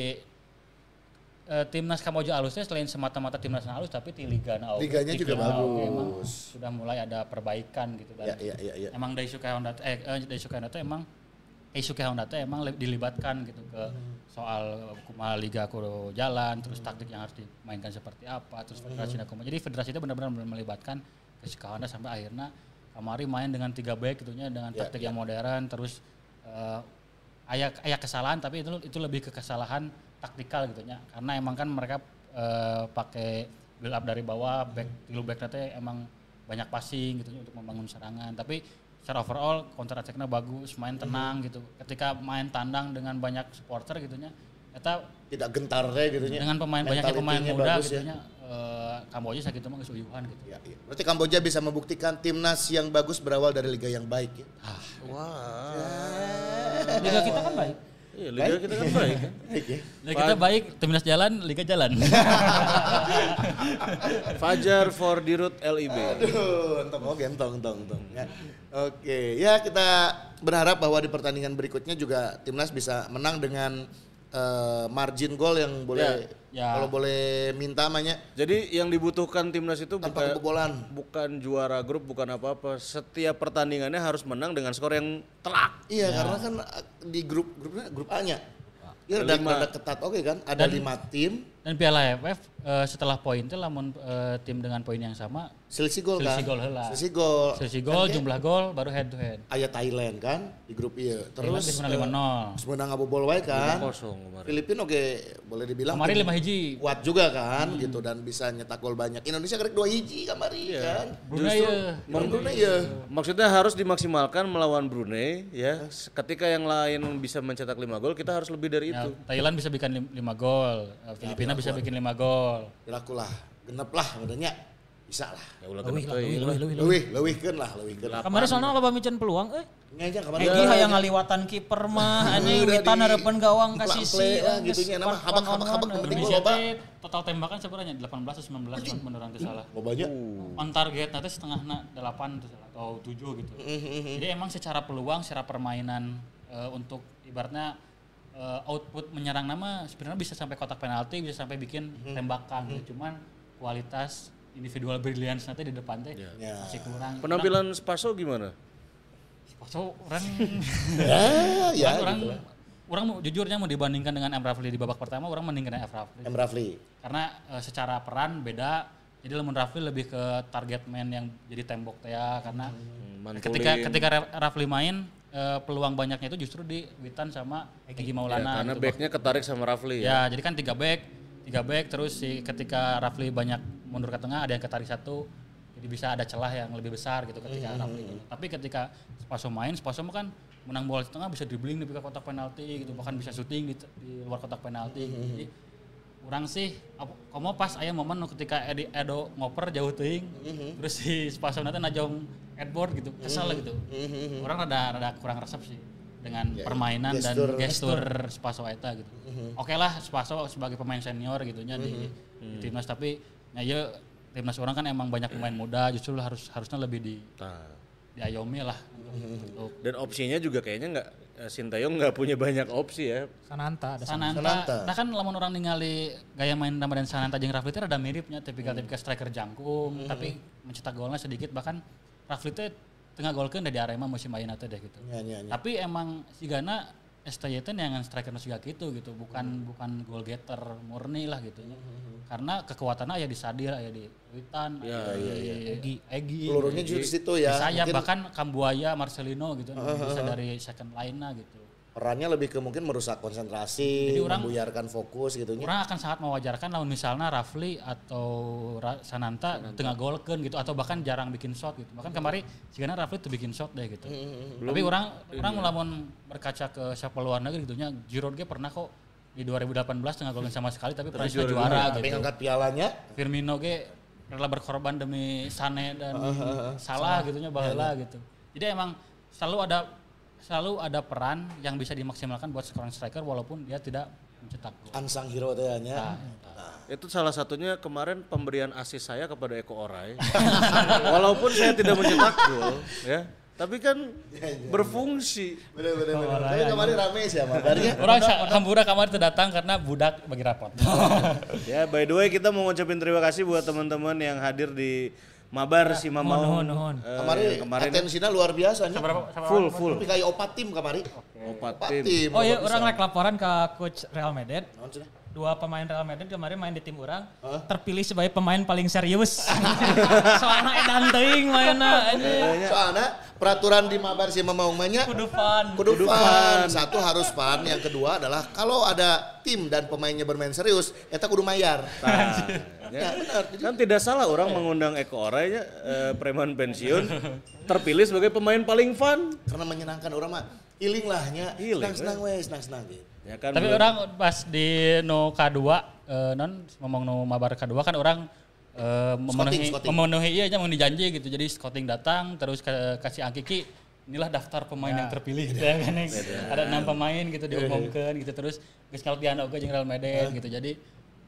S6: eh, timnas Kamboja alusnya selain semata-mata timnas halus tapi di liga oge.
S3: Liganya
S6: Di
S3: juga
S6: klubna oge emang
S3: bagus.
S6: sudah mulai ada perbaikan gitu
S3: Ya
S6: dan
S3: ya ya ya.
S6: emang Daisuke Honda eh eh, Daisuke Honda tuh emang Daisuke Honda tuh emang li- dilibatkan gitu ke soal kumaha liga kudu jalan terus taktik yang harus dimainkan seperti apa terus federasi kumaha. Jadi federasi itu benar-benar melibatkan Daisuke Honda sampai akhirnya kamari main dengan tiga back gitu nya dengan
S3: Ya,
S6: taktik yang modern terus eh ayah ayah kesalahan tapi itu itu lebih ke kesalahan taktikal gitu nya karena emang kan mereka eh, pakai build up dari bawah, back tilu back nanti emang banyak passing gitu untuk membangun serangan. Tapi secara overall counter attack-nya bagus, main tenang gitu. Ketika main tandang dengan banyak supporter gitu nya, eta
S3: Tidak gentar deh gitu nya.
S6: dengan pemain banyaknya pemain muda gitu
S3: ya.
S6: nya, eh, Kamboja sakit mah geus uyuhan gitu.
S3: Ya, iya. Berarti Kamboja bisa membuktikan timnas yang bagus berawal dari liga yang baik ya.
S4: Liga kita kan baik.
S5: Iya, liga kita kan baik kan.
S3: Baik *laughs* ya.
S6: Liga kita baik, timnas jalan, liga jalan. *laughs*
S5: Fajar for Dirut LIB.
S3: Aduh, entong oke, entong, entong, entong. Ya. Oke, ya kita berharap bahwa di pertandingan berikutnya juga timnas bisa menang dengan eh, margin gol yang boleh
S6: Ya.
S3: kalau boleh minta namanya
S5: Jadi yang dibutuhkan timnas itu
S3: tanpa
S5: bukan
S3: kebobolan.
S5: bukan juara grup, bukan apa-apa. Setiap pertandingannya harus menang dengan skor yang telak.
S3: Iya, karena kan eh, di grup grupnya grup A-nya. Ya rada ketat oke kan? Ada
S6: Dan-
S3: lima tim,
S6: Dan Piala AFF eh, setelah poin itu lamun eh, tim dengan poin yang sama
S3: selisih gol kan?
S6: Selisih gol heula.
S3: Selisih gol.
S6: selisih
S3: Kan
S6: gol,
S3: kayak
S6: jumlah gol baru head to head.
S3: Aya Thailand kan di grup iya.
S6: Thailand
S3: Terus
S6: bisa menang 5-0.
S3: Terus menang ngabobol wae kan.
S5: Kosong kemarin.
S3: Filipina oke boleh dibilang
S6: Kemarin lima hiji.
S3: kuat juga kan gitu dan bisa nyetak gol banyak. Indonesia kerek dua hiji kamari kan.
S6: Brunei
S5: Justru
S6: ya.
S3: Brunei ya.
S5: Maksudnya harus dimaksimalkan melawan Brunei ya. Ketika yang lain bisa mencetak 5 gol, kita harus lebih dari
S6: Ya,
S5: itu.
S6: Thailand bisa bikin 5 gol, eh, Filipina bisa bikin 5 gol.
S3: Kiraku lah, genep lah adanya. Bisa lah.
S5: Ya ulah
S4: Leuwih
S5: genep
S4: lah,
S5: teuing
S4: leuwih,
S5: lah.
S4: leuwih, leuwih.
S3: Leuwih, leuwihkeun lah, leuwihkeun.
S4: Kemarin soalnya loba micen peluang euy.
S3: Ngeja kemarin.
S4: Egi hayang ngaliwatan kiper mah anjing witan
S3: di-
S4: hareupeun gawang ka sisi
S3: lah
S4: geus
S3: gitunya, nama yang penting
S4: euy.
S6: Indonesia
S3: loba.
S6: teh total tembakan sebenarnya 18 atau 19 cuman menurut salah.
S3: Mau banyak.
S6: On target nanti setengahnya 8 tuh salah, atau 7 gitu. Jadi emang secara peluang, secara permainan eh, untuk ibaratnya eh, output menyerang nama sebenarnya bisa sampai kotak penalti, bisa sampai bikin tembakan gitu. Cuman kualitas individual brilliance nanti di depan teh
S3: Ya.
S6: masih kurang.
S5: Penampilan Spaso gimana?
S6: So, orang *laughs*
S3: Ya, ya.
S6: orang,
S3: gitu lah.
S6: orang mau- jujurnya mau dibandingkan dengan M Rafli di babak pertama, orang mending dengan F Rafli.
S3: M Rafli.
S6: Karena eh, secara peran beda. Jadi Lemon Rafli lebih ke target man yang jadi tembok teh ya karena
S5: Hmm,
S6: ketika ketika Ra- Rafli main eh, peluang banyaknya itu justru di Witan sama Egi
S5: Ya,
S6: Maulana.
S5: karena
S6: gitu.
S5: backnya ketarik sama Rafli ya.
S6: Ya, jadi kan tiga back, tiga back terus si ketika Rafli banyak mundur ke tengah ada yang ketarik satu, jadi bisa ada celah yang lebih besar gitu ketika Rafli. ini. Tapi ketika Spaso main, Spaso kan menang bola di tengah bisa dribbling di kotak penalti gitu, bahkan bisa syuting di, di luar kotak penalti. gitu. Jadi orang sih, komo pas aya momen ketika Edi Edo ngoper jauh teuing, terus si Spaso nanti najong headboard gitu, kesal gitu. Orang rada rada kurang resep sih dengan
S3: Ya,
S6: permainan
S3: gestur-
S6: dan gestur. Spaso Eta gitu. Oke lah Spaso sebagai pemain senior gitunya di, di timnas tapi ya ya timnas orang kan emang banyak pemain muda justru harus harusnya lebih di
S5: Nah,
S6: diayomi lah untuk, untuk
S5: dan opsinya juga kayaknya nggak eh, Sintayong nggak punya banyak opsi ya.
S4: Sananta ada
S6: Sananta.
S3: Sananta.
S6: Nah kan lamun orang ningali gaya main Ramadan Sananta jeung Rafli teh ada miripnya tipikal-tipikal striker jangkung tapi mencetak golnya sedikit bahkan Rafli teh tengah golkeun dari Arema musim ayeuna teh deh gitu.
S3: Ya, ya, ya.
S6: Tapi emang sigana STY teh yang striker nu siga gitu gitu, bukan bukan goal getter murni lah gitu. Karena kekuatannya ya di Sadir, ya di Witan, ya, di Egi, Egi.
S3: Pelurunya justru di situ ya.
S6: Di sayap
S3: Mungkin
S6: bahkan Kambuaya, Marcelino gitu, bisa dari second line-nya gitu.
S3: Perannya lebih ke mungkin merusak konsentrasi,
S6: Jadi orang-
S3: membuyarkan fokus gitu nya.
S6: Orang akan sangat mewajarkan lawan misalnya Rafli atau Ra- Sananta, tengah golkeun gitu atau bahkan jarang bikin shot gitu. Bahkan kemarin sigana Rafli tuh bikin shot deh gitu. Tapi orang orang lamun berkaca ke siapa luar negeri gitu nya Giroud ge pernah kok di 2018 tengah golkeun sama sekali tapi pernah juara,
S3: Tapi
S6: gitu.
S3: ngangkat pialanya
S6: Firmino ge rela berkorban demi Sane dan *laughs* salah gitunya baheula gitu. Jadi emang selalu ada selalu ada peran yang bisa dimaksimalkan buat seorang striker walaupun dia tidak mencetak gol.
S3: ansang hero teh nya.
S5: Itu salah satunya kemarin pemberian asis saya kepada Eko Orai. *laughs* Walaupun saya tidak mencetak *laughs* gol, ya, tapi kan berfungsi.
S3: Bener bener bener. Tapi kemarin rame sih sama kabarnya. *laughs*
S6: Orang Hambura kemarin tuh datang karena budak bagi rapot.
S5: Ya, by the way kita mau ngucapin terima kasih buat teman-teman yang hadir di Mabar si Mamau.
S4: nuhun, nuhun.
S5: Eh,
S3: Kemarin,
S5: kemarin
S3: atensinya luar biasa nya.
S5: full full
S3: Tapi kayak opat tim kemarin.
S5: opat
S3: Opat
S5: tim.
S3: tim.
S4: Oh iya, orang rek laporan ke coach Real Madrid. Dua pemain Real Madrid kemarin main di tim orang terpilih sebagai pemain paling serius. *laughs* Soalnya edan teuing mainna anjing.
S3: Soalnya peraturan di mabar si Mamaung mainnya
S4: Kudu fun.
S3: kudu fun. Satu harus fun, yang kedua adalah kalau ada tim dan pemainnya bermain serius, eta kudu mayar.
S5: Ya, kan tidak salah orang mengundang Eko Oray nya, eh, preman pensiun terpilih sebagai pemain paling fun.
S3: Karena menyenangkan orang mah. Healing lah nya.
S5: Healing,
S3: Senang-senang weh, senang-senang gitu.
S5: Ya kan
S6: Tapi
S5: belum-
S6: orang pas di no K2 eh, non ngomong no mabar K2 kan orang eh, memenuhi
S3: scouting.
S6: memenuhi iya aja mau dijanji gitu. Jadi scouting datang terus ke, kasih Angkiki inilah daftar pemain yang terpilih gitu *laughs* ya kan. Ada enam pemain gitu diumumkan gitu terus geus ngaltian oge jeung Real Madrid gitu. Jadi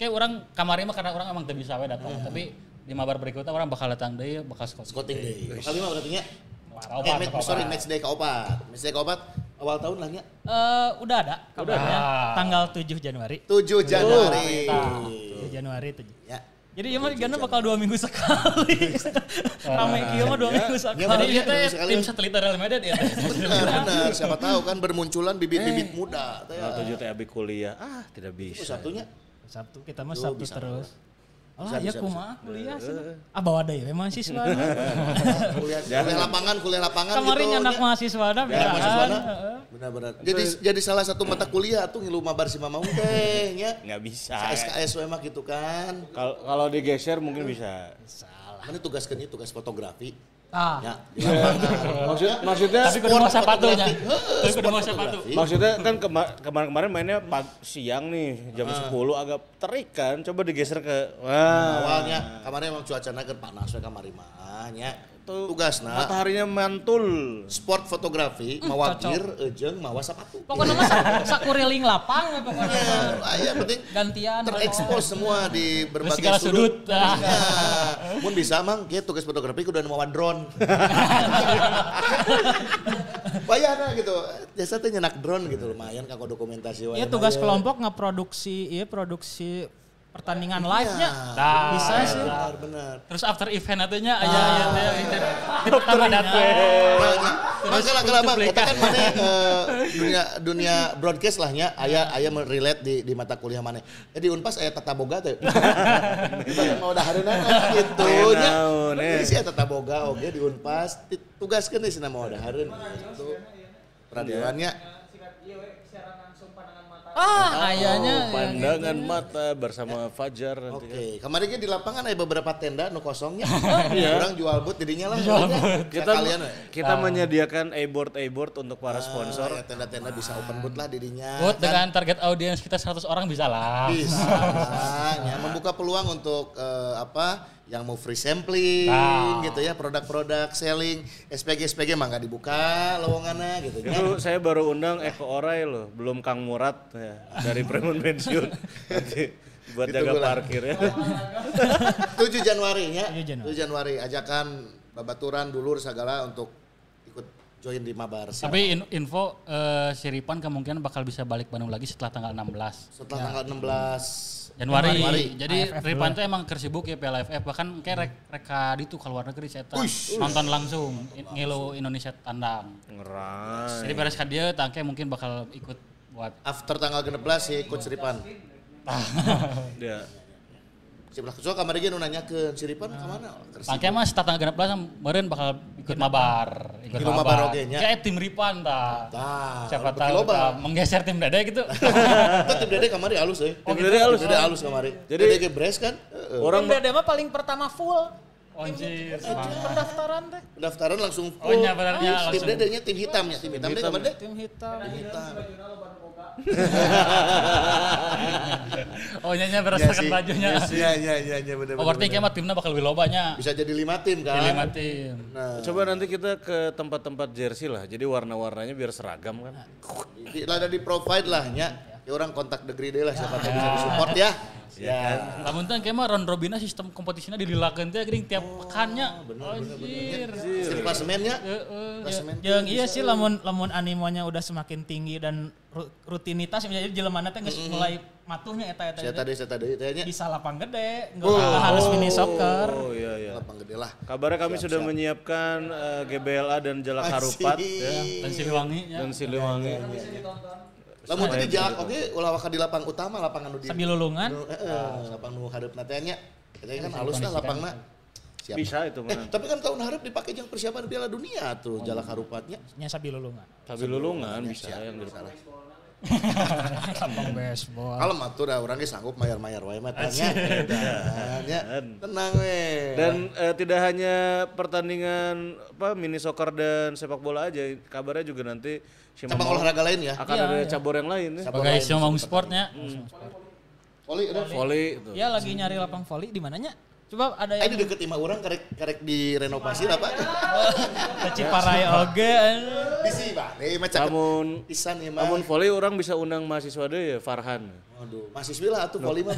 S6: kayak orang kamari mah karena orang emang teu bisa we datang. Tapi di mabar berikutnya orang bakal datang deui bakal scouting.
S3: Scouting deh. Kali mah berarti nya.
S6: Opat,
S3: Eh,
S6: opat,
S3: match,
S6: opat.
S3: sorry, match day keopat. Match day keopat awal tahun lah nya.
S4: Eh, udah ada kabarnya
S6: Ada.
S4: tanggal 7 Januari.
S3: 7 Januari.
S4: 7 Januari 7.
S3: Ya.
S4: Jadi ya mah Gana bakal dua minggu sekali. *laughs* Rame kieu mah dua minggu
S3: Ya,
S6: Jadi
S4: sekali.
S6: kita
S3: Iya, sekali.
S6: tim satelit Real Madrid ya. *laughs*
S3: Benar, benar. Siapa tahu kan bermunculan bibit-bibit muda. Teh,
S5: Nah, tujuh teh abi kuliah. Ah, tidak bisa.
S3: Satunya
S4: Sabtu kita mah Sabtu terus. Oh ya kumaha kuliah sih. Ah bawa ya mahasiswa. *laughs*
S3: kuliah, kuliah lapangan, kuliah lapangan
S4: Kemarin
S3: gitu.
S4: anak mahasiswa ada
S3: Ya, mahasiswa. Benar-benar. Jadi jadi salah satu mata kuliah tuh ngilu mabar si Mamaung teh nya.
S5: Nggak bisa.
S3: SKS we mah gitu kan.
S5: Kalau kalau digeser mungkin bisa.
S3: Mana tugas ini tugas fotografi.
S4: Ah,
S3: Ya, di lapangan.
S5: Maksud, maksudnya
S6: Tapi kudu mau sepatunya. Tapi kudu mau sepatu.
S5: maksudnya kan kema- kemarin-kemarin mainnya pag- siang nih jam 10 agak terik kan. Coba digeser ke wah.
S3: Awalnya kemarin emang cuacana kan panas we kamari mah nya. Tugas nah
S5: Mataharinya mantul.
S3: sport fotografi mawa gear jeung mawa sepatu.
S4: pokoknya mah sa- sakuriling lapang we pokoknya.
S3: Ya, ah, ya penting
S4: Gantian.
S3: terekspos semua di berbagai
S6: segala
S3: sudut.
S6: sudut. Ah.
S3: Ya. Mun bisa mang kieu tugas fotografi kudu mawa drone. *laughs* Bayarna gitu. Jasa teh nyenak drone gitu lumayan kanggo dokumentasi.
S4: Iya tugas kelompok ngeproduksi, iya produksi pertandingan live-nya.
S6: Nah,
S4: Bisa sih.
S3: Benar, benar.
S6: Terus after event atunya aya aya teh di pertama datang.
S3: Makanya kalau bang, kita kan mana eh, dunia dunia broadcast lah nya, ayah ayah relate di di mata kuliah mana. Jadi unpas ayah tata boga tuh. *laughs* Ibarat mau dahareuna gitu
S5: Aya
S3: nya.
S5: eh.
S3: Jadi sih tata boga oke di unpas tugaskeun di sana mau dahareun gitu.
S4: Ah, ayahnya.
S5: Oh, pandangan mata bersama Fajar nanti kan.
S3: Oke, kemarin kan di lapangan ada beberapa tenda nu kosongnya. *laughs*
S5: Iya.
S3: Orang jual booth jadinya lah.
S5: Kita
S3: kalian
S5: kita menyediakan e-board e-board untuk para sponsor.
S3: ya, tenda-tenda bisa open booth lah didinya.
S6: Buat
S3: Kan
S6: dengan target audiens kita 100 orang bisa lah.
S3: bisa *laughs* ya, membuka peluang untuk eh, apa yang mau free sampling
S6: Nah.
S3: gitu ya produk-produk selling SPG SPG mah nggak dibuka lowongannya gitu ya.
S5: Itu saya baru undang Eko Oray loh, belum Kang Murad ya, dari Preman Pensiun. Nanti buat jaga
S3: Ditunggu lah.
S5: parkir ya.
S3: 7 *laughs* Januari ya
S4: 7 Januari.
S3: 7 Januari ajakan babaturan dulur segala untuk ikut join di Mabar.
S6: Tapi in- info eh, si Ripan kemungkinan bakal bisa balik Bandung lagi setelah tanggal 16
S3: setelah tanggal 16
S6: Januari.
S3: Januari.
S6: Jadi Ripan tuh emang kersibuk ya Piala AFF bahkan kayak rek reka di tuh keluar negeri saya nonton langsung ngilu Indonesia tandang.
S5: Ngerai.
S6: Jadi beres dia tangke mungkin bakal ikut buat
S3: after tanggal 16 si Coach Siripan
S5: Ya.
S3: Sebelah kecuali kamar dia nanya ke Siripan ke mana?
S6: tangke mah setelah tanggal 16 meureun bakal ikut mabar, ikut
S3: Ikut mabar
S6: mabar.
S3: oge nya.
S6: Kayak tim Ripan tah.
S3: Tah,
S6: Siapa tahu menggeser tim Dede gitu. *laughs*
S3: Kan tim Dede kamari halus eh.
S5: Tim Dede halus.
S3: Tim Dede halus kamari.
S5: Jadi-
S3: Dede ge bres kan? Heeh.
S5: Orang
S4: Tim Dede mah paling pertama full.
S6: Anjir.
S4: Pendaftaran teh.
S3: pendaftaran langsung
S6: Oh, iya, benar, iya,
S3: Tim
S6: langsung.
S3: Nya tim hitamnya, tim hitam deh kamar deh.
S4: Tim hitam.
S3: Hitam. *laughs*
S6: Oh nyanya berdasarkan
S3: sih.
S6: bajunya.
S3: Iya iya iya iya benar
S6: Oh berarti kayak mah timnya bakal lebih lobanya.
S3: Bisa jadi lima tim kan?
S6: Lima tim.
S3: Nah,
S5: coba nanti kita ke tempat-tempat jersey lah. Jadi warna-warnanya biar seragam kan.
S3: di, ada di provide lah nya. Ya orang kontak degree deh lah siapa tahu bisa disupport ya. Ya.
S6: Lamun teh kayak mah round robinnya sistem kompetisinya dililakeun teh geuning tiap pekannya. Anjir.
S3: Sistem klasemennya.
S6: Heeh.
S3: Klasemen.
S4: Yang iya sih lamun lamun animonya udah semakin tinggi dan ru- rutinitas jadi jelemana teh geus mulai matuhnya eta eta.
S3: Saya tadi saya tadi tanya.
S4: Bisa lapang gede, enggak harus mini soccer.
S5: Oh iya iya.
S3: Lapang gede lah.
S5: Kabarnya kami sudah menyiapkan eh, GBLA dan Jalak Harupat ya.
S6: Dan Siliwangi ya.
S5: dan Siliwangi.
S3: Lamun tadi jalak oke ulah waka di lapang utama lapangan nu di
S4: Sambil lulungan.
S3: nu- heeh, lapang nu hareupna teh nya. Eta kan halus lah lapangna. Siap.
S5: Bisa itu
S3: Eh,
S5: mana.
S3: tapi kan tahun harap dipakai yang persiapan Piala Dunia tuh jalak harupatnya.
S4: Nya sambil lulungan.
S5: Tapi lulungan bisa yang di
S4: Lapang baseball.
S3: Kalau matur dah orang ge sanggup mayar-mayar wae mah tanya. Tanya. Tenang we.
S5: Dan eh, tidak hanya pertandingan apa mini soccer dan sepak bola aja, kabarnya juga nanti
S3: cabang olahraga lain ya.
S5: akan ada cabur yang lain ya.
S3: Cabang
S6: Sebagai sportnya.
S3: Voli udah.
S5: Volley itu.
S4: Ya lagi nyari lapang volley di mananya? Coba ada
S3: Eh,
S4: yang
S3: di deket imah orang karek karek direnovasi lah *laughs* Pak.
S4: Ciparai oge.
S3: Di sini Pak. Eh macam
S5: Namun
S3: pisan ya mah.
S5: namun volley orang bisa undang mahasiswa deh ya Farhan.
S3: Waduh, mahasiswi lah atuh voli mah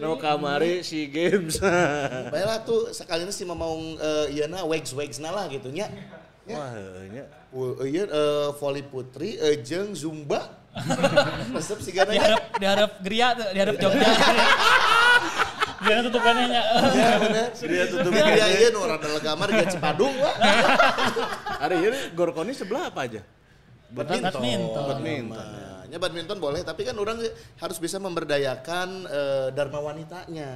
S5: No *laughs* kamari si games. *laughs*
S3: Baiklah tuh sekali ini sih mau uh, iya na wags wags lah gitu nya.
S5: Wah, nya.
S3: Uh, iya uh, voli putri uh, jeung zumba. *laughs* Resep sih gana
S4: Diharap diharap geria tuh, diharap Jogja. *laughs*
S6: Dia tutupannya nya.
S5: Dia tutup
S3: Iya iya nu rada legamar dia Cipadung wah. *laughs*
S5: Hari ini Gorkoni sebelah apa aja?
S6: Badminton.
S5: Badminton.
S3: Nah, ya badminton boleh, tapi kan orang harus bisa memberdayakan eh, dharma wanitanya.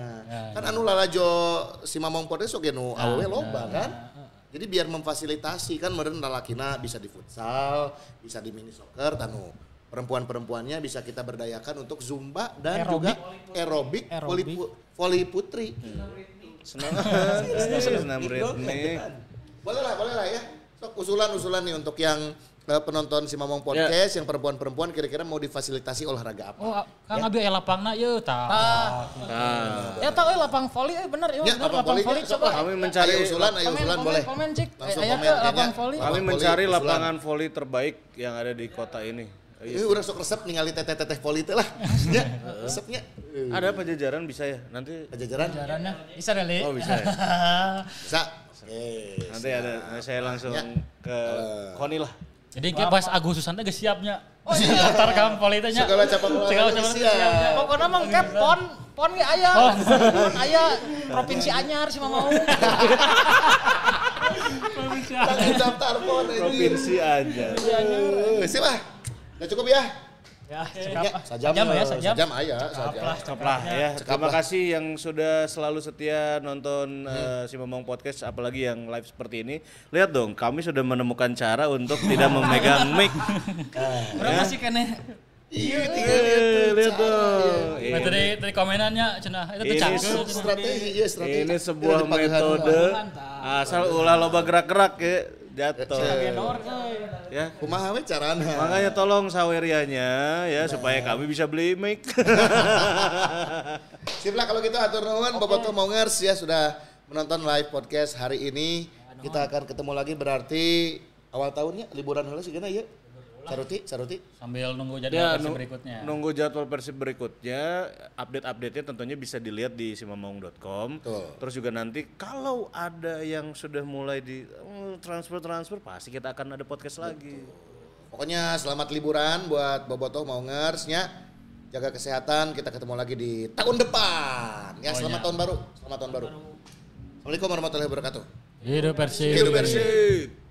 S3: kan anu lalajo si mamong podcast oge nu awewe loba kan. Jadi biar memfasilitasi kan meureun lalakina bisa di futsal, bisa di mini soccer tanu. Perempuan-perempuannya bisa kita berdayakan untuk zumba dan juga aerobik, voli,
S4: Aerobik.
S3: pu- voli putri.
S5: Senang. Senang ritme.
S3: Boleh lah, boleh lah ya. Sok usulan-usulan nih untuk yang eh, penonton si Mamong Podcast, yang perempuan-perempuan kira-kira mau difasilitasi olahraga apa?
S6: Oh, Kang Abi aya lapangna yeuh tah.
S5: Nah,
S4: Ya tahu eh lapang volley eh bener ya
S3: Ya,
S4: bener
S3: lapang
S4: lapang
S3: volley,
S4: volley
S3: sok
S4: coba.
S5: kami mencari
S3: Ayo usulan, ayo usulan
S4: komen,
S3: boleh.
S4: komen, Cik.
S3: Langsung
S4: Eh, aya
S3: komen
S4: ke
S3: kayaknya.
S4: lapang volley.
S5: kami mencari
S3: voli,
S5: lapangan voli terbaik yang ada di kota ini.
S3: Ini udah sok resep ningali teteh-teteh poli teh lah. Ya, resepnya.
S5: Ada pajajaran bisa ya? Nanti
S3: Pajajaran.
S4: Jarannya bisa kali.
S5: Oh bisa ya? *laughs*
S3: Bisa. Eh,
S5: Nanti ada saya langsung ke Koni lah.
S6: Jadi kayak pas Agustusan teh geus siapnya. *laughs* Oh iya, antar Kang Poli teh nya.
S3: Segala cabang olahraga
S6: Segala cabang
S3: siap.
S4: Pokoknya mah kep pon pon ge aya. Pon aya provinsi anyar sih mau.
S3: Pon ini.
S5: Provinsi aja.
S3: Eh, Sip ah. Udah cukup ya?
S4: Ya,
S3: Ya, sajam,
S4: Sajam ya,
S3: eh,
S4: sajam.
S3: Sajam aya, sajam.
S5: Cakap lah ya. Terima kasih yang sudah selalu setia nonton eh, si Momong Podcast apalagi yang live seperti ini. Lihat dong, kami sudah menemukan cara untuk tidak *laughs* memegang mic.
S4: Berapa sih kene?
S3: Iya,
S5: Eh,
S3: lihat
S5: lihat
S3: tuh.
S5: dong.
S6: Nah,
S5: Ini,
S6: tadi dari komenannya cenah itu
S5: Ini
S6: cakep.
S3: Strategi, iya strategi.
S5: ini sebuah metode asal ulah loba gerak-gerak ya jatuh.
S4: Genor euy.
S5: Ya.
S3: Kumaha we carana?
S5: Makanya tolong sawerianya ya supaya kami bisa beli mic. *laughs*
S3: Sip lah kalau gitu atur nuhun Bobotoh Mongers ya sudah menonton live podcast hari ini. Kita akan ketemu lagi berarti awal tahunnya liburan heula sigana ya. Saruti, Saruti.
S6: Sambil nunggu jadi
S5: Ya,
S6: versi
S5: nu-
S6: berikutnya.
S5: nunggu jadwal persib berikutnya, update-update-nya tentunya bisa dilihat di simamong.com.
S3: Betul.
S5: Terus juga nanti kalau ada yang sudah mulai di eh, transfer-transfer pasti kita akan ada podcast lagi.
S3: Pokoknya selamat liburan buat Bobotoh Mongers nya. Jaga kesehatan, kita ketemu lagi di tahun depan. Ya, selamat tahun baru. Selamat tahun baru. Assalamualaikum warahmatullahi wabarakatuh.
S6: Hidup Persib.
S3: Hidup Persib.
S5: Persib.